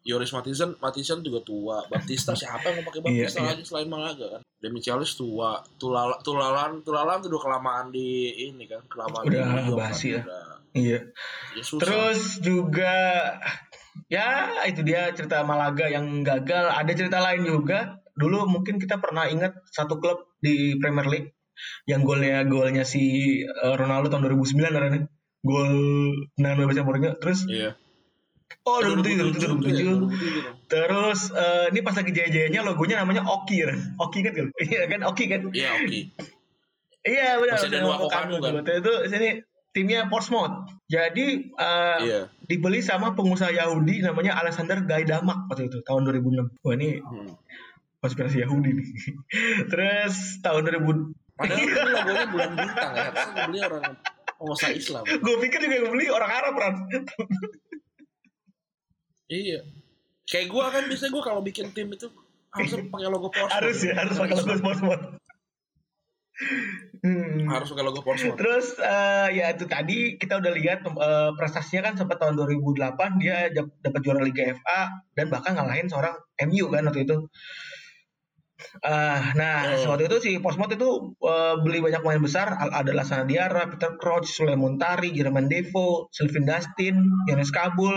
Yoris Matisen, Matisen juga tua. Baptista siapa yang mau pakai Iya, Baptista iya. lagi selain Malaga kan? Demichalis tua. Tulala, Tulalan, Tulalan tuh udah kelamaan di ini kan, kelamaan Udah di Lyon basi ya. Udah, iya ya susah. Terus juga ya itu dia cerita Malaga yang gagal. Ada cerita lain juga. Dulu mungkin kita pernah ingat satu klub di Premier League yang golnya golnya si eh, Ronaldo tahun 2009 namanya. Gol tendangan bebasnya Mourinho. Terus Iya. oh 2007 2007 2007. Terus eh, ini pas lagi jaya-jayanya logonya namanya Oki kan. Oki kan kan? Iya kan Oki kan? Iya, oke. Iya benar. Masih ada dua Kokano, kan? Itu sini timnya Portsmouth. Jadi eh, Iya. dibeli sama pengusaha Yahudi namanya Alexander Gaidamak waktu itu tahun 2006. Wah ini Hmm. konspirasi Yahudi nih. Terus tahun 2000 Padahal ini logonya bulan bintang ya. Harusnya beli orang pengusaha Islam. gue pikir juga yang beli orang Arab kan. Iya. Kayak gua kan biasanya gua kalau bikin tim itu harusnya pakai logo Porsche. harus ya harus pakai logo Portsmouth. Hmm. Harus pakai logo Porsche. Terus eh, ya itu tadi kita udah lihat eh, prestasinya kan sempat tahun 2008 dia dap- dapat juara Liga FA dan bahkan ngalahin seorang MU kan waktu itu. Eh, nah Oh. waktu itu si Portsmouth itu eh, beli banyak pemain besar Al- ada Lassana Diarra, Peter Crouch, Suleiman Tari, Jermain Defoe, Sylvain Dustin, Yones Kabul,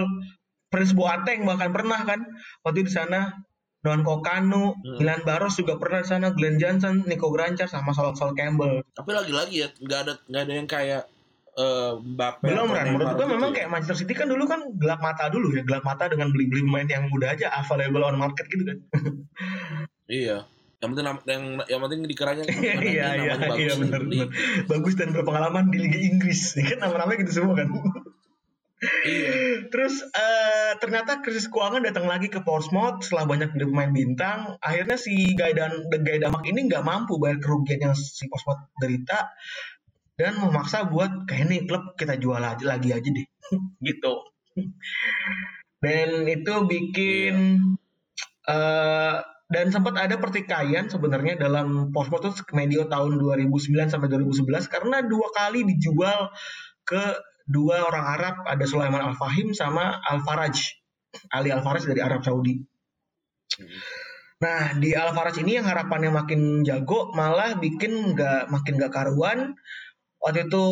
Prince Boateng bahkan pernah kan waktu di sana. Noan Kokanu, Hmm. Milan Baros juga pernah di sana, Glenn Johnson, Nico Grancar sama Sol, Sol Campbell. Tapi lagi-lagi ya nggak ada nggak ada yang kayak Mbappe. Belum Neymar menurut gua gitu memang ya. kayak Manchester City kan dulu kan gelap mata dulu ya, gelap mata dengan beli-beli pemain yang muda aja available on market gitu kan. Iya. Yang penting yang yang penting dikiranya Iya iya iya bagus iya benar dibeli. benar. Bagus dan berpengalaman di Liga Inggris. Ya kan nama-namanya gitu semua kan. Iya. Terus eh, ternyata krisis keuangan datang lagi ke Portsmouth setelah banyak pemain bintang. Akhirnya si Gaidan Gaidamak ini nggak mampu bayar kerugian yang si Portsmouth derita dan memaksa buat kayak nih klub kita jual aja lagi aja deh gitu. Dan itu bikin eh dan sempat ada pertikaian sebenarnya dalam Portsmouth itu medio tahun 2009 sampai 2011 karena dua kali dijual ke dua orang Arab ada Sulaiman Al Fahim sama Al Faraj Ali Al Faraj dari Arab Saudi. Nah di Al Faraj ini yang harapannya makin jago malah bikin nggak makin nggak karuan. Waktu itu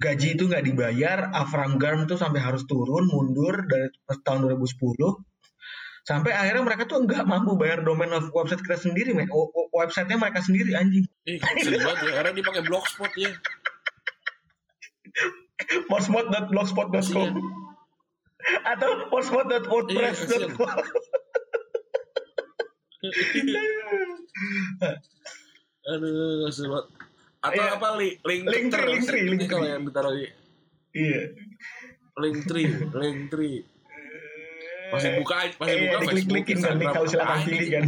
gaji itu nggak dibayar, Avram Garm tuh sampai harus turun mundur dari tahun 2010 sampai akhirnya mereka tuh nggak mampu bayar domain of website kita sendiri, men. Websitenya mereka sendiri anjing. Ih, sedih banget ya. Karena dia pakai blogspot ya. Portsmouth.blogspot.com atau portsmouth.wordpress.com Aduh, sedih banget. Atau Iya. apa li, link Link tree, link tree, link kalau yang ditaruh di Iya. link tree, link tree. Masih buka aja, masih Iya, buka Facebook, diklik-klikin kan, Instagram. kalau silakan pilih kan.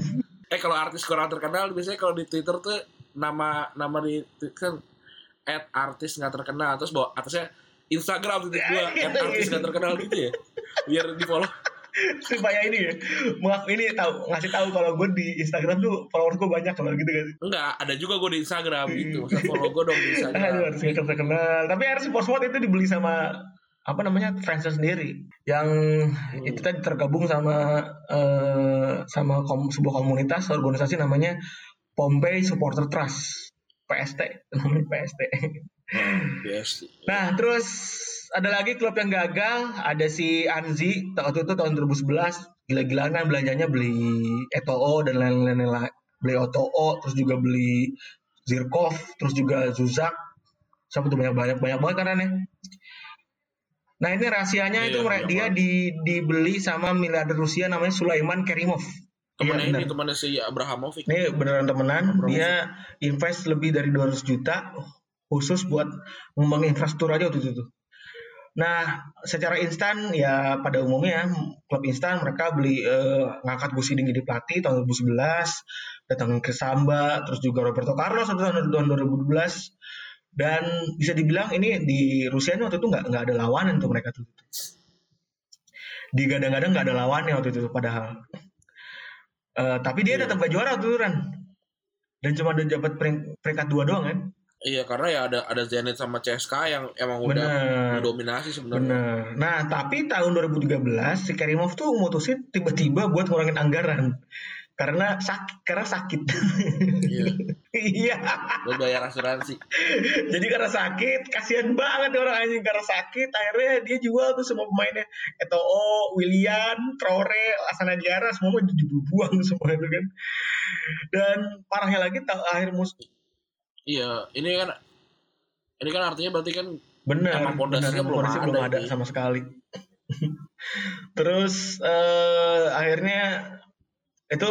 Eh kalau artis kurang terkenal biasanya kalau di Twitter tuh nama nama di Twitter at artis nggak terkenal. Terus bawa atasnya Instagram titik gua Iya, at artis nggak terkenal gitu ya? Biar di follow. Supaya ini ya maaf ini tahu ngasih tahu kalau gue di Instagram tuh follower gue banyak kalau gitu kan enggak ada juga gue di Instagram gitu. Masa follow gue dong di Aduh, Instagram. harus nggak terkenal. Tapi harus Portsmouth itu dibeli sama apa namanya fansnya sendiri yang itu tadi tergabung sama eh, sama kom- sebuah komunitas organisasi namanya Pompey Supporter Trust PST namanya PST yes Nah, terus ada lagi klub yang gagal, ada si Anzi waktu itu tahun 2011 gila-gilaan belanjanya beli Eto'o dan lain-lain lain beli Oto'o, terus juga beli Zirkov, terus juga Zuzak. Siapa tuh banyak banyak banyak banget kan ya. Nah, ini rahasianya Iya, itu banyak dia di, dibeli sama miliarder Rusia namanya Sulaiman Kerimov. Iya, benar. ini temannya si Abrahamovic Ini beneran temenan, dia invest lebih dari 200 juta khusus buat ngembangin infrastruktur aja waktu itu. Nah, secara instan ya pada umumnya klub instan mereka beli eh, ngangkat Gus Hiding jadi pelatih tahun 2011, datang ke Samba, terus juga Roberto Carlos tahun 2012 dan bisa dibilang ini di Rusia ini waktu itu nggak nggak ada lawanan untuk mereka tuh. digadang-gadang nggak ada lawannya waktu itu padahal. Eh, tapi dia Iya. tetap gak juara tuh Ran. Dan cuma udah dapat pering- peringkat dua doang kan. Iya karena ya ada ada Zenit sama CSKA yang emang udah Bener. mendominasi sebenarnya. Bener. Nah, tapi tahun 2013 si Karimov tuh mutusin tiba-tiba buat ngurangin anggaran. Karena sakit, karena sakit. Iya. Iya. Buat bayar asuransi. Jadi karena sakit, kasihan banget orang anjing karena sakit. Akhirnya dia jual tuh semua pemainnya. Eto'o, William, Traore, Asana Diarra, semua dibuang semua itu kan. Dan parahnya lagi akhir musim Iya, ini kan ini kan artinya berarti kan benar Emang pondasinya belum ada belum ada sama sekali. Terus eh, akhirnya itu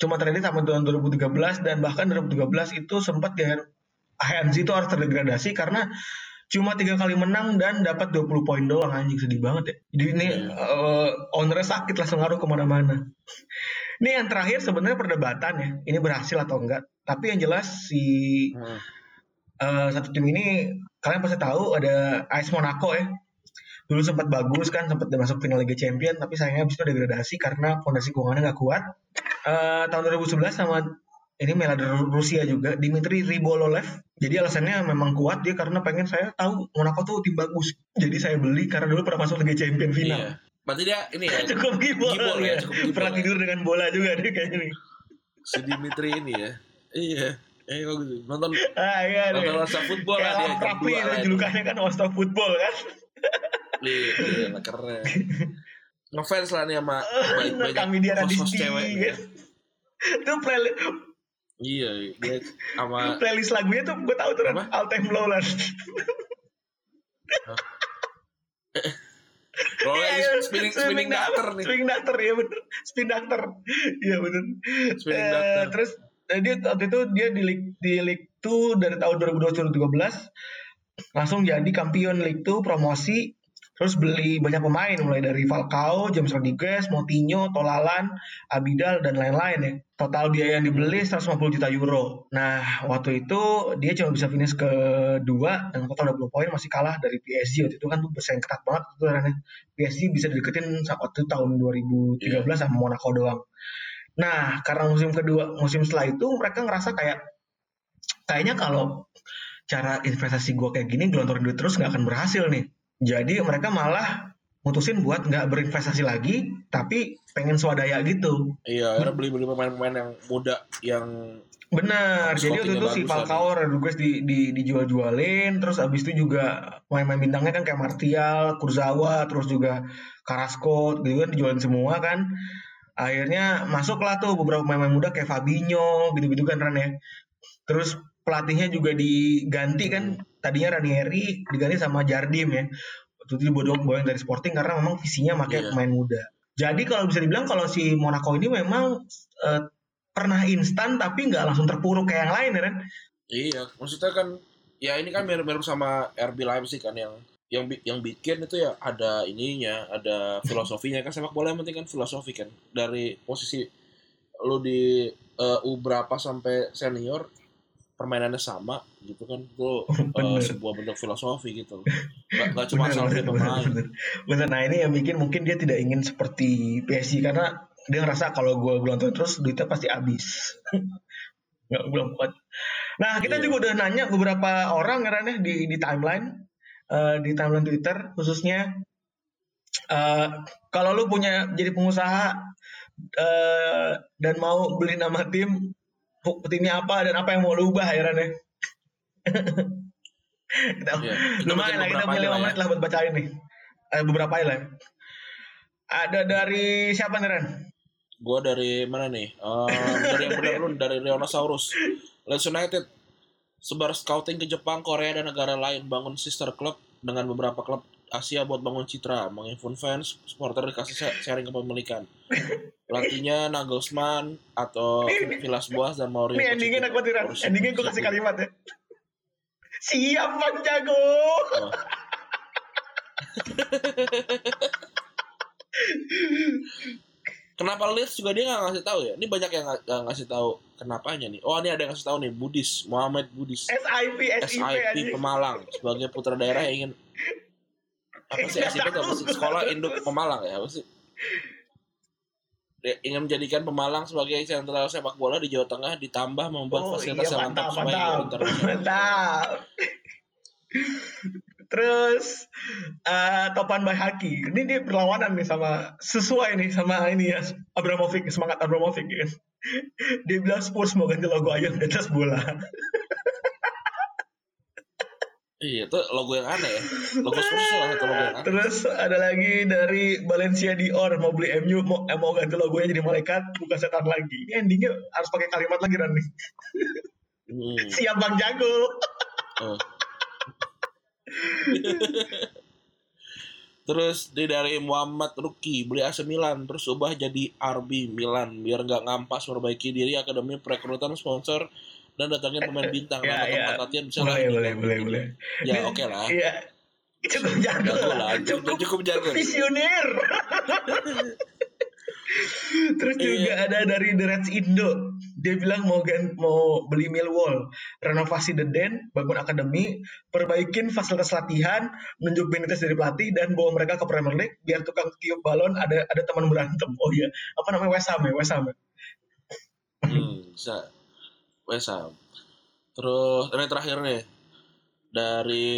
cuma terjadi sampai tahun 2013 dan bahkan 2013 itu sempat di HMZ itu harus terdegradasi karena cuma tiga kali menang dan dapat 20 poin doang anjing sedih banget ya. Jadi ini eh, ownernya sakit langsung ngaruh ke mana-mana. Ini yang terakhir sebenarnya perdebatan ya, ini berhasil atau enggak. Tapi yang jelas si hmm, Eh, satu tim ini kalian pasti tahu ada AS Monaco ya. Dulu sempat bagus kan, sempat masuk final Liga Champion, tapi sayangnya habis itu degradasi karena fondasi keuangannya nggak kuat. Eh, tahun 2011 sama ini Mela Rusia juga, Dimitri Ribololev. Jadi alasannya memang kuat dia karena pengen saya tahu Monaco tuh tim bagus. Jadi saya beli karena dulu pernah masuk Liga Champion final. iya. Berarti dia ini ya Cukup gibol, Gibol ya, ya. cukup gibol Pernah ya. tidur dengan bola juga dia kayaknya nih. si Dimitri ini ya. Iya. Eh. Nonton Ah iya nih. nonton Rasa Football Kayak lah dia lah itu. julukannya kan Star Football kan. Iya, iya, keren. Ngefans lah nih sama baik banyak kami dia Radisti cewek. ya. itu playlist, Iya, dia sama playlist lagunya tuh gue tahu tuh kan Apa? All Time Low lah. Iya, lagi iya, spinning spinning doctor nih. Spinning doctor ya bener. Spin doctor. Iya bener. Spinning Eh, doctor. Terus eh, dia waktu itu dia di League di League 2 dari tahun 2012 2013 langsung jadi kampion League 2 promosi terus beli banyak pemain mulai dari Falcao, James Rodriguez, Moutinho, Tolalan, Abidal dan lain-lain ya. Total biaya yang dibeli 150 juta euro. Nah, waktu itu dia cuma bisa finish kedua dengan total 20 poin masih kalah dari PSG waktu itu kan tuh bersaing ketat banget itu karena PSG bisa dideketin saat waktu tahun 2013 sama Monaco doang. Nah, karena musim kedua, musim setelah itu mereka ngerasa kayak kayaknya kalau cara investasi gue kayak gini gelontorin duit terus nggak akan berhasil nih. Jadi mereka malah mutusin buat nggak berinvestasi lagi, tapi pengen swadaya gitu. Iya, akhirnya beli-beli pemain-pemain yang muda yang Benar. Jadi waktu itu si Falcao, Rodriguez di, di, dijual-jualin, terus abis itu juga pemain-pemain bintangnya kan kayak Martial, Kurzawa, terus juga Carrasco, gitu kan dijualin semua kan. Akhirnya masuklah tuh beberapa pemain-pemain muda kayak Fabinho, gitu-gitu kan Ran ya. Terus pelatihnya juga diganti kan, tadinya Ranieri diganti sama Jardim ya. Waktu itu dibodoh boyong dari Sporting karena memang visinya pakai Iya. pemain muda. Jadi kalau bisa dibilang kalau si Monaco ini memang eh, pernah instan tapi nggak langsung terpuruk kayak yang lain ya kan? Iya, maksudnya kan ya ini kan mirip-mirip sama RB Leipzig kan yang yang yang bikin itu ya ada ininya, ada filosofinya kan sepak bola yang penting kan filosofi kan dari posisi lu di eh, U berapa sampai senior permainannya sama gitu kan itu Bener. sebuah bentuk filosofi gitu nggak, nggak cuma Bener, asal bener, pemain bener. Bener. Nah ini yang bikin mungkin dia tidak ingin seperti PSG karena dia ngerasa kalau gue gelontorin terus duitnya pasti habis. Nggak belum kuat. Nah kita Iya. juga udah nanya beberapa orang kan ya di di timeline eh, di timeline Twitter khususnya eh, kalau lu punya jadi pengusaha eh, dan mau beli nama tim timnya apa dan apa yang mau lu ubah ya Ran ya? kita, Iya, kita lumayan lah kita beberapa punya aja lima lah ya. menit lah buat bacain nih eh, beberapa aja lah ada dari siapa nih Ren? gue dari mana nih Eh, dari yang benar dulu dari Leonosaurus Leeds United sebar scouting ke Jepang, Korea dan negara lain bangun sister club dengan beberapa klub Asia buat bangun citra, menginfun fans, supporter dikasih sharing kepemilikan. Pelatihnya Nagelsmann atau Villas Boas dan Mourinho. Ini endingnya enak banget nih, Ran. Pochettino. Endingnya gue kasih kalimat ya. Siap Bang Jago. Oh. Kenapa Leeds juga dia nggak ngasih tahu ya? Ini banyak yang nggak ngasih tahu kenapanya nih. Oh ini ada yang ngasih tahu nih Budis, Muhammad Budis. SIP, SIP SIP. Pemalang sebagai putra daerah yang ingin apa sih SIP itu apa sih? Sekolah Induk Pemalang ya apa sih? Dia ingin menjadikan Pemalang sebagai sentral sepak bola di Jawa Tengah ditambah membuat Oh fasilitas iya yang mantap, mantap supaya mantap, mantap. Terus eh Topan Bayhaki, ini dia berlawanan nih sama sesuai nih sama ini ya Abramovic semangat Abramovic ya. Dia bilang Spurs mau ganti logo ayam di atas bola. Iya, itu logo yang aneh ya. Logo Spurs itu salah satu logo yang aneh. Terus ada lagi dari Valencia Dior mau beli MU mau, eh, mau ganti logonya jadi malaikat bukan setan lagi. Ini endingnya harus pakai kalimat lagi Ran nih. Hmm. Siap Bang Jago. Oh. Terus dia dari Muhammad Ruki beli AC Milan terus ubah jadi RB Milan biar nggak ngampas perbaiki diri akademi perekrutan sponsor dan datangin pemain bintang Ya, ya. tempat latihan bisa Boleh, lah di- boleh, boleh, boleh. ya oke lah Iya. Cukup jago lah. lah, cukup- cukup jago. Visioner. Terus Iya. juga ada dari The Reds Indo. Dia bilang mau gan- mau beli Millwall, renovasi The Den, bangun akademi, perbaikin fasilitas latihan, nunjuk Benitez dari pelatih dan bawa mereka ke Premier League biar tukang tiup balon ada ada teman berantem. Oh iya, apa namanya West Ham ya, West Ham. ya? hmm, bisa West Ham. terus ini terakhir nih dari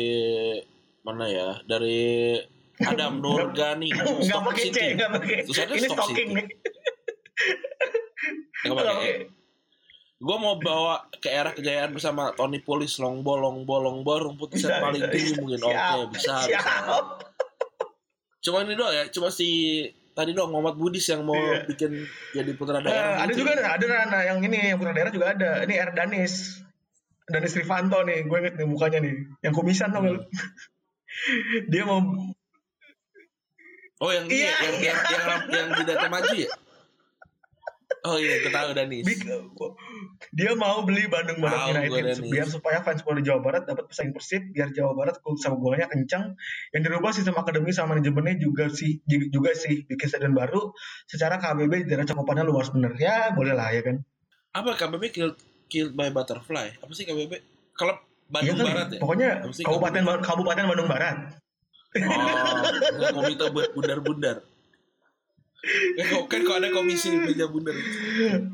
mana ya dari Adam Nurgani Nggak Stock pakai C, City. nggak pakai. Ini Stock stocking City. nih. Nggak pakai. Gue mau bawa ke era kejayaan bersama Tony Pulis, Longbo, Longbo, Longbo, rumput set Bisa, paling bisa, tinggi bisa. mungkin. Oke, bisa, bisa. siap. Cuma ini doang ya, cuma si tadi doang Muhammad Budis yang mau Iya. bikin jadi putra Eh, daerah. ada gitu. juga ada Rana yang ini yang putra daerah juga ada. Ini Erdanis. Danis Rivanto nih, gue inget nih mukanya nih. Yang kumisan tau lu? Dia mau Oh yang Iya, ya, yang, iya. yang, yang, yang, yang jidatnya maju ya? Oh iya, kita tahu Danis. dia mau beli Bandung Barat gue United biar supaya fans bola Jawa Barat dapat pesaing Persib biar Jawa Barat klub sama bolanya kencang yang dirubah sistem akademi sama manajemennya juga sih juga sih bikin stadion baru secara KBB daerah cakupannya luas bener ya boleh lah ya kan Apa KBB killed, killed by butterfly? Apa sih KBB? Kalau Bandung Iya kan? Barat ya? pokoknya Kabupaten Kabupaten Bandung Barat Oh, komite buat bundar-bundar. Kan kok- kan kok ada komisi meja bundar.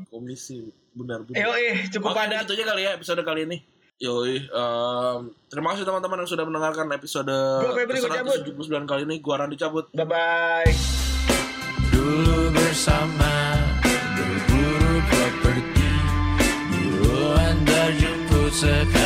Komisi bundar-bundar. eh eh cukup Oke, padat itu aja kali ya episode kali ini. Yoi, em, terima kasih teman-teman yang sudah mendengarkan episode Gua Febri, gua cabut. 179 kali ini. Gua Randy cabut. bye bye Dulu bersama berburu properti Dulu anda jemput sekarang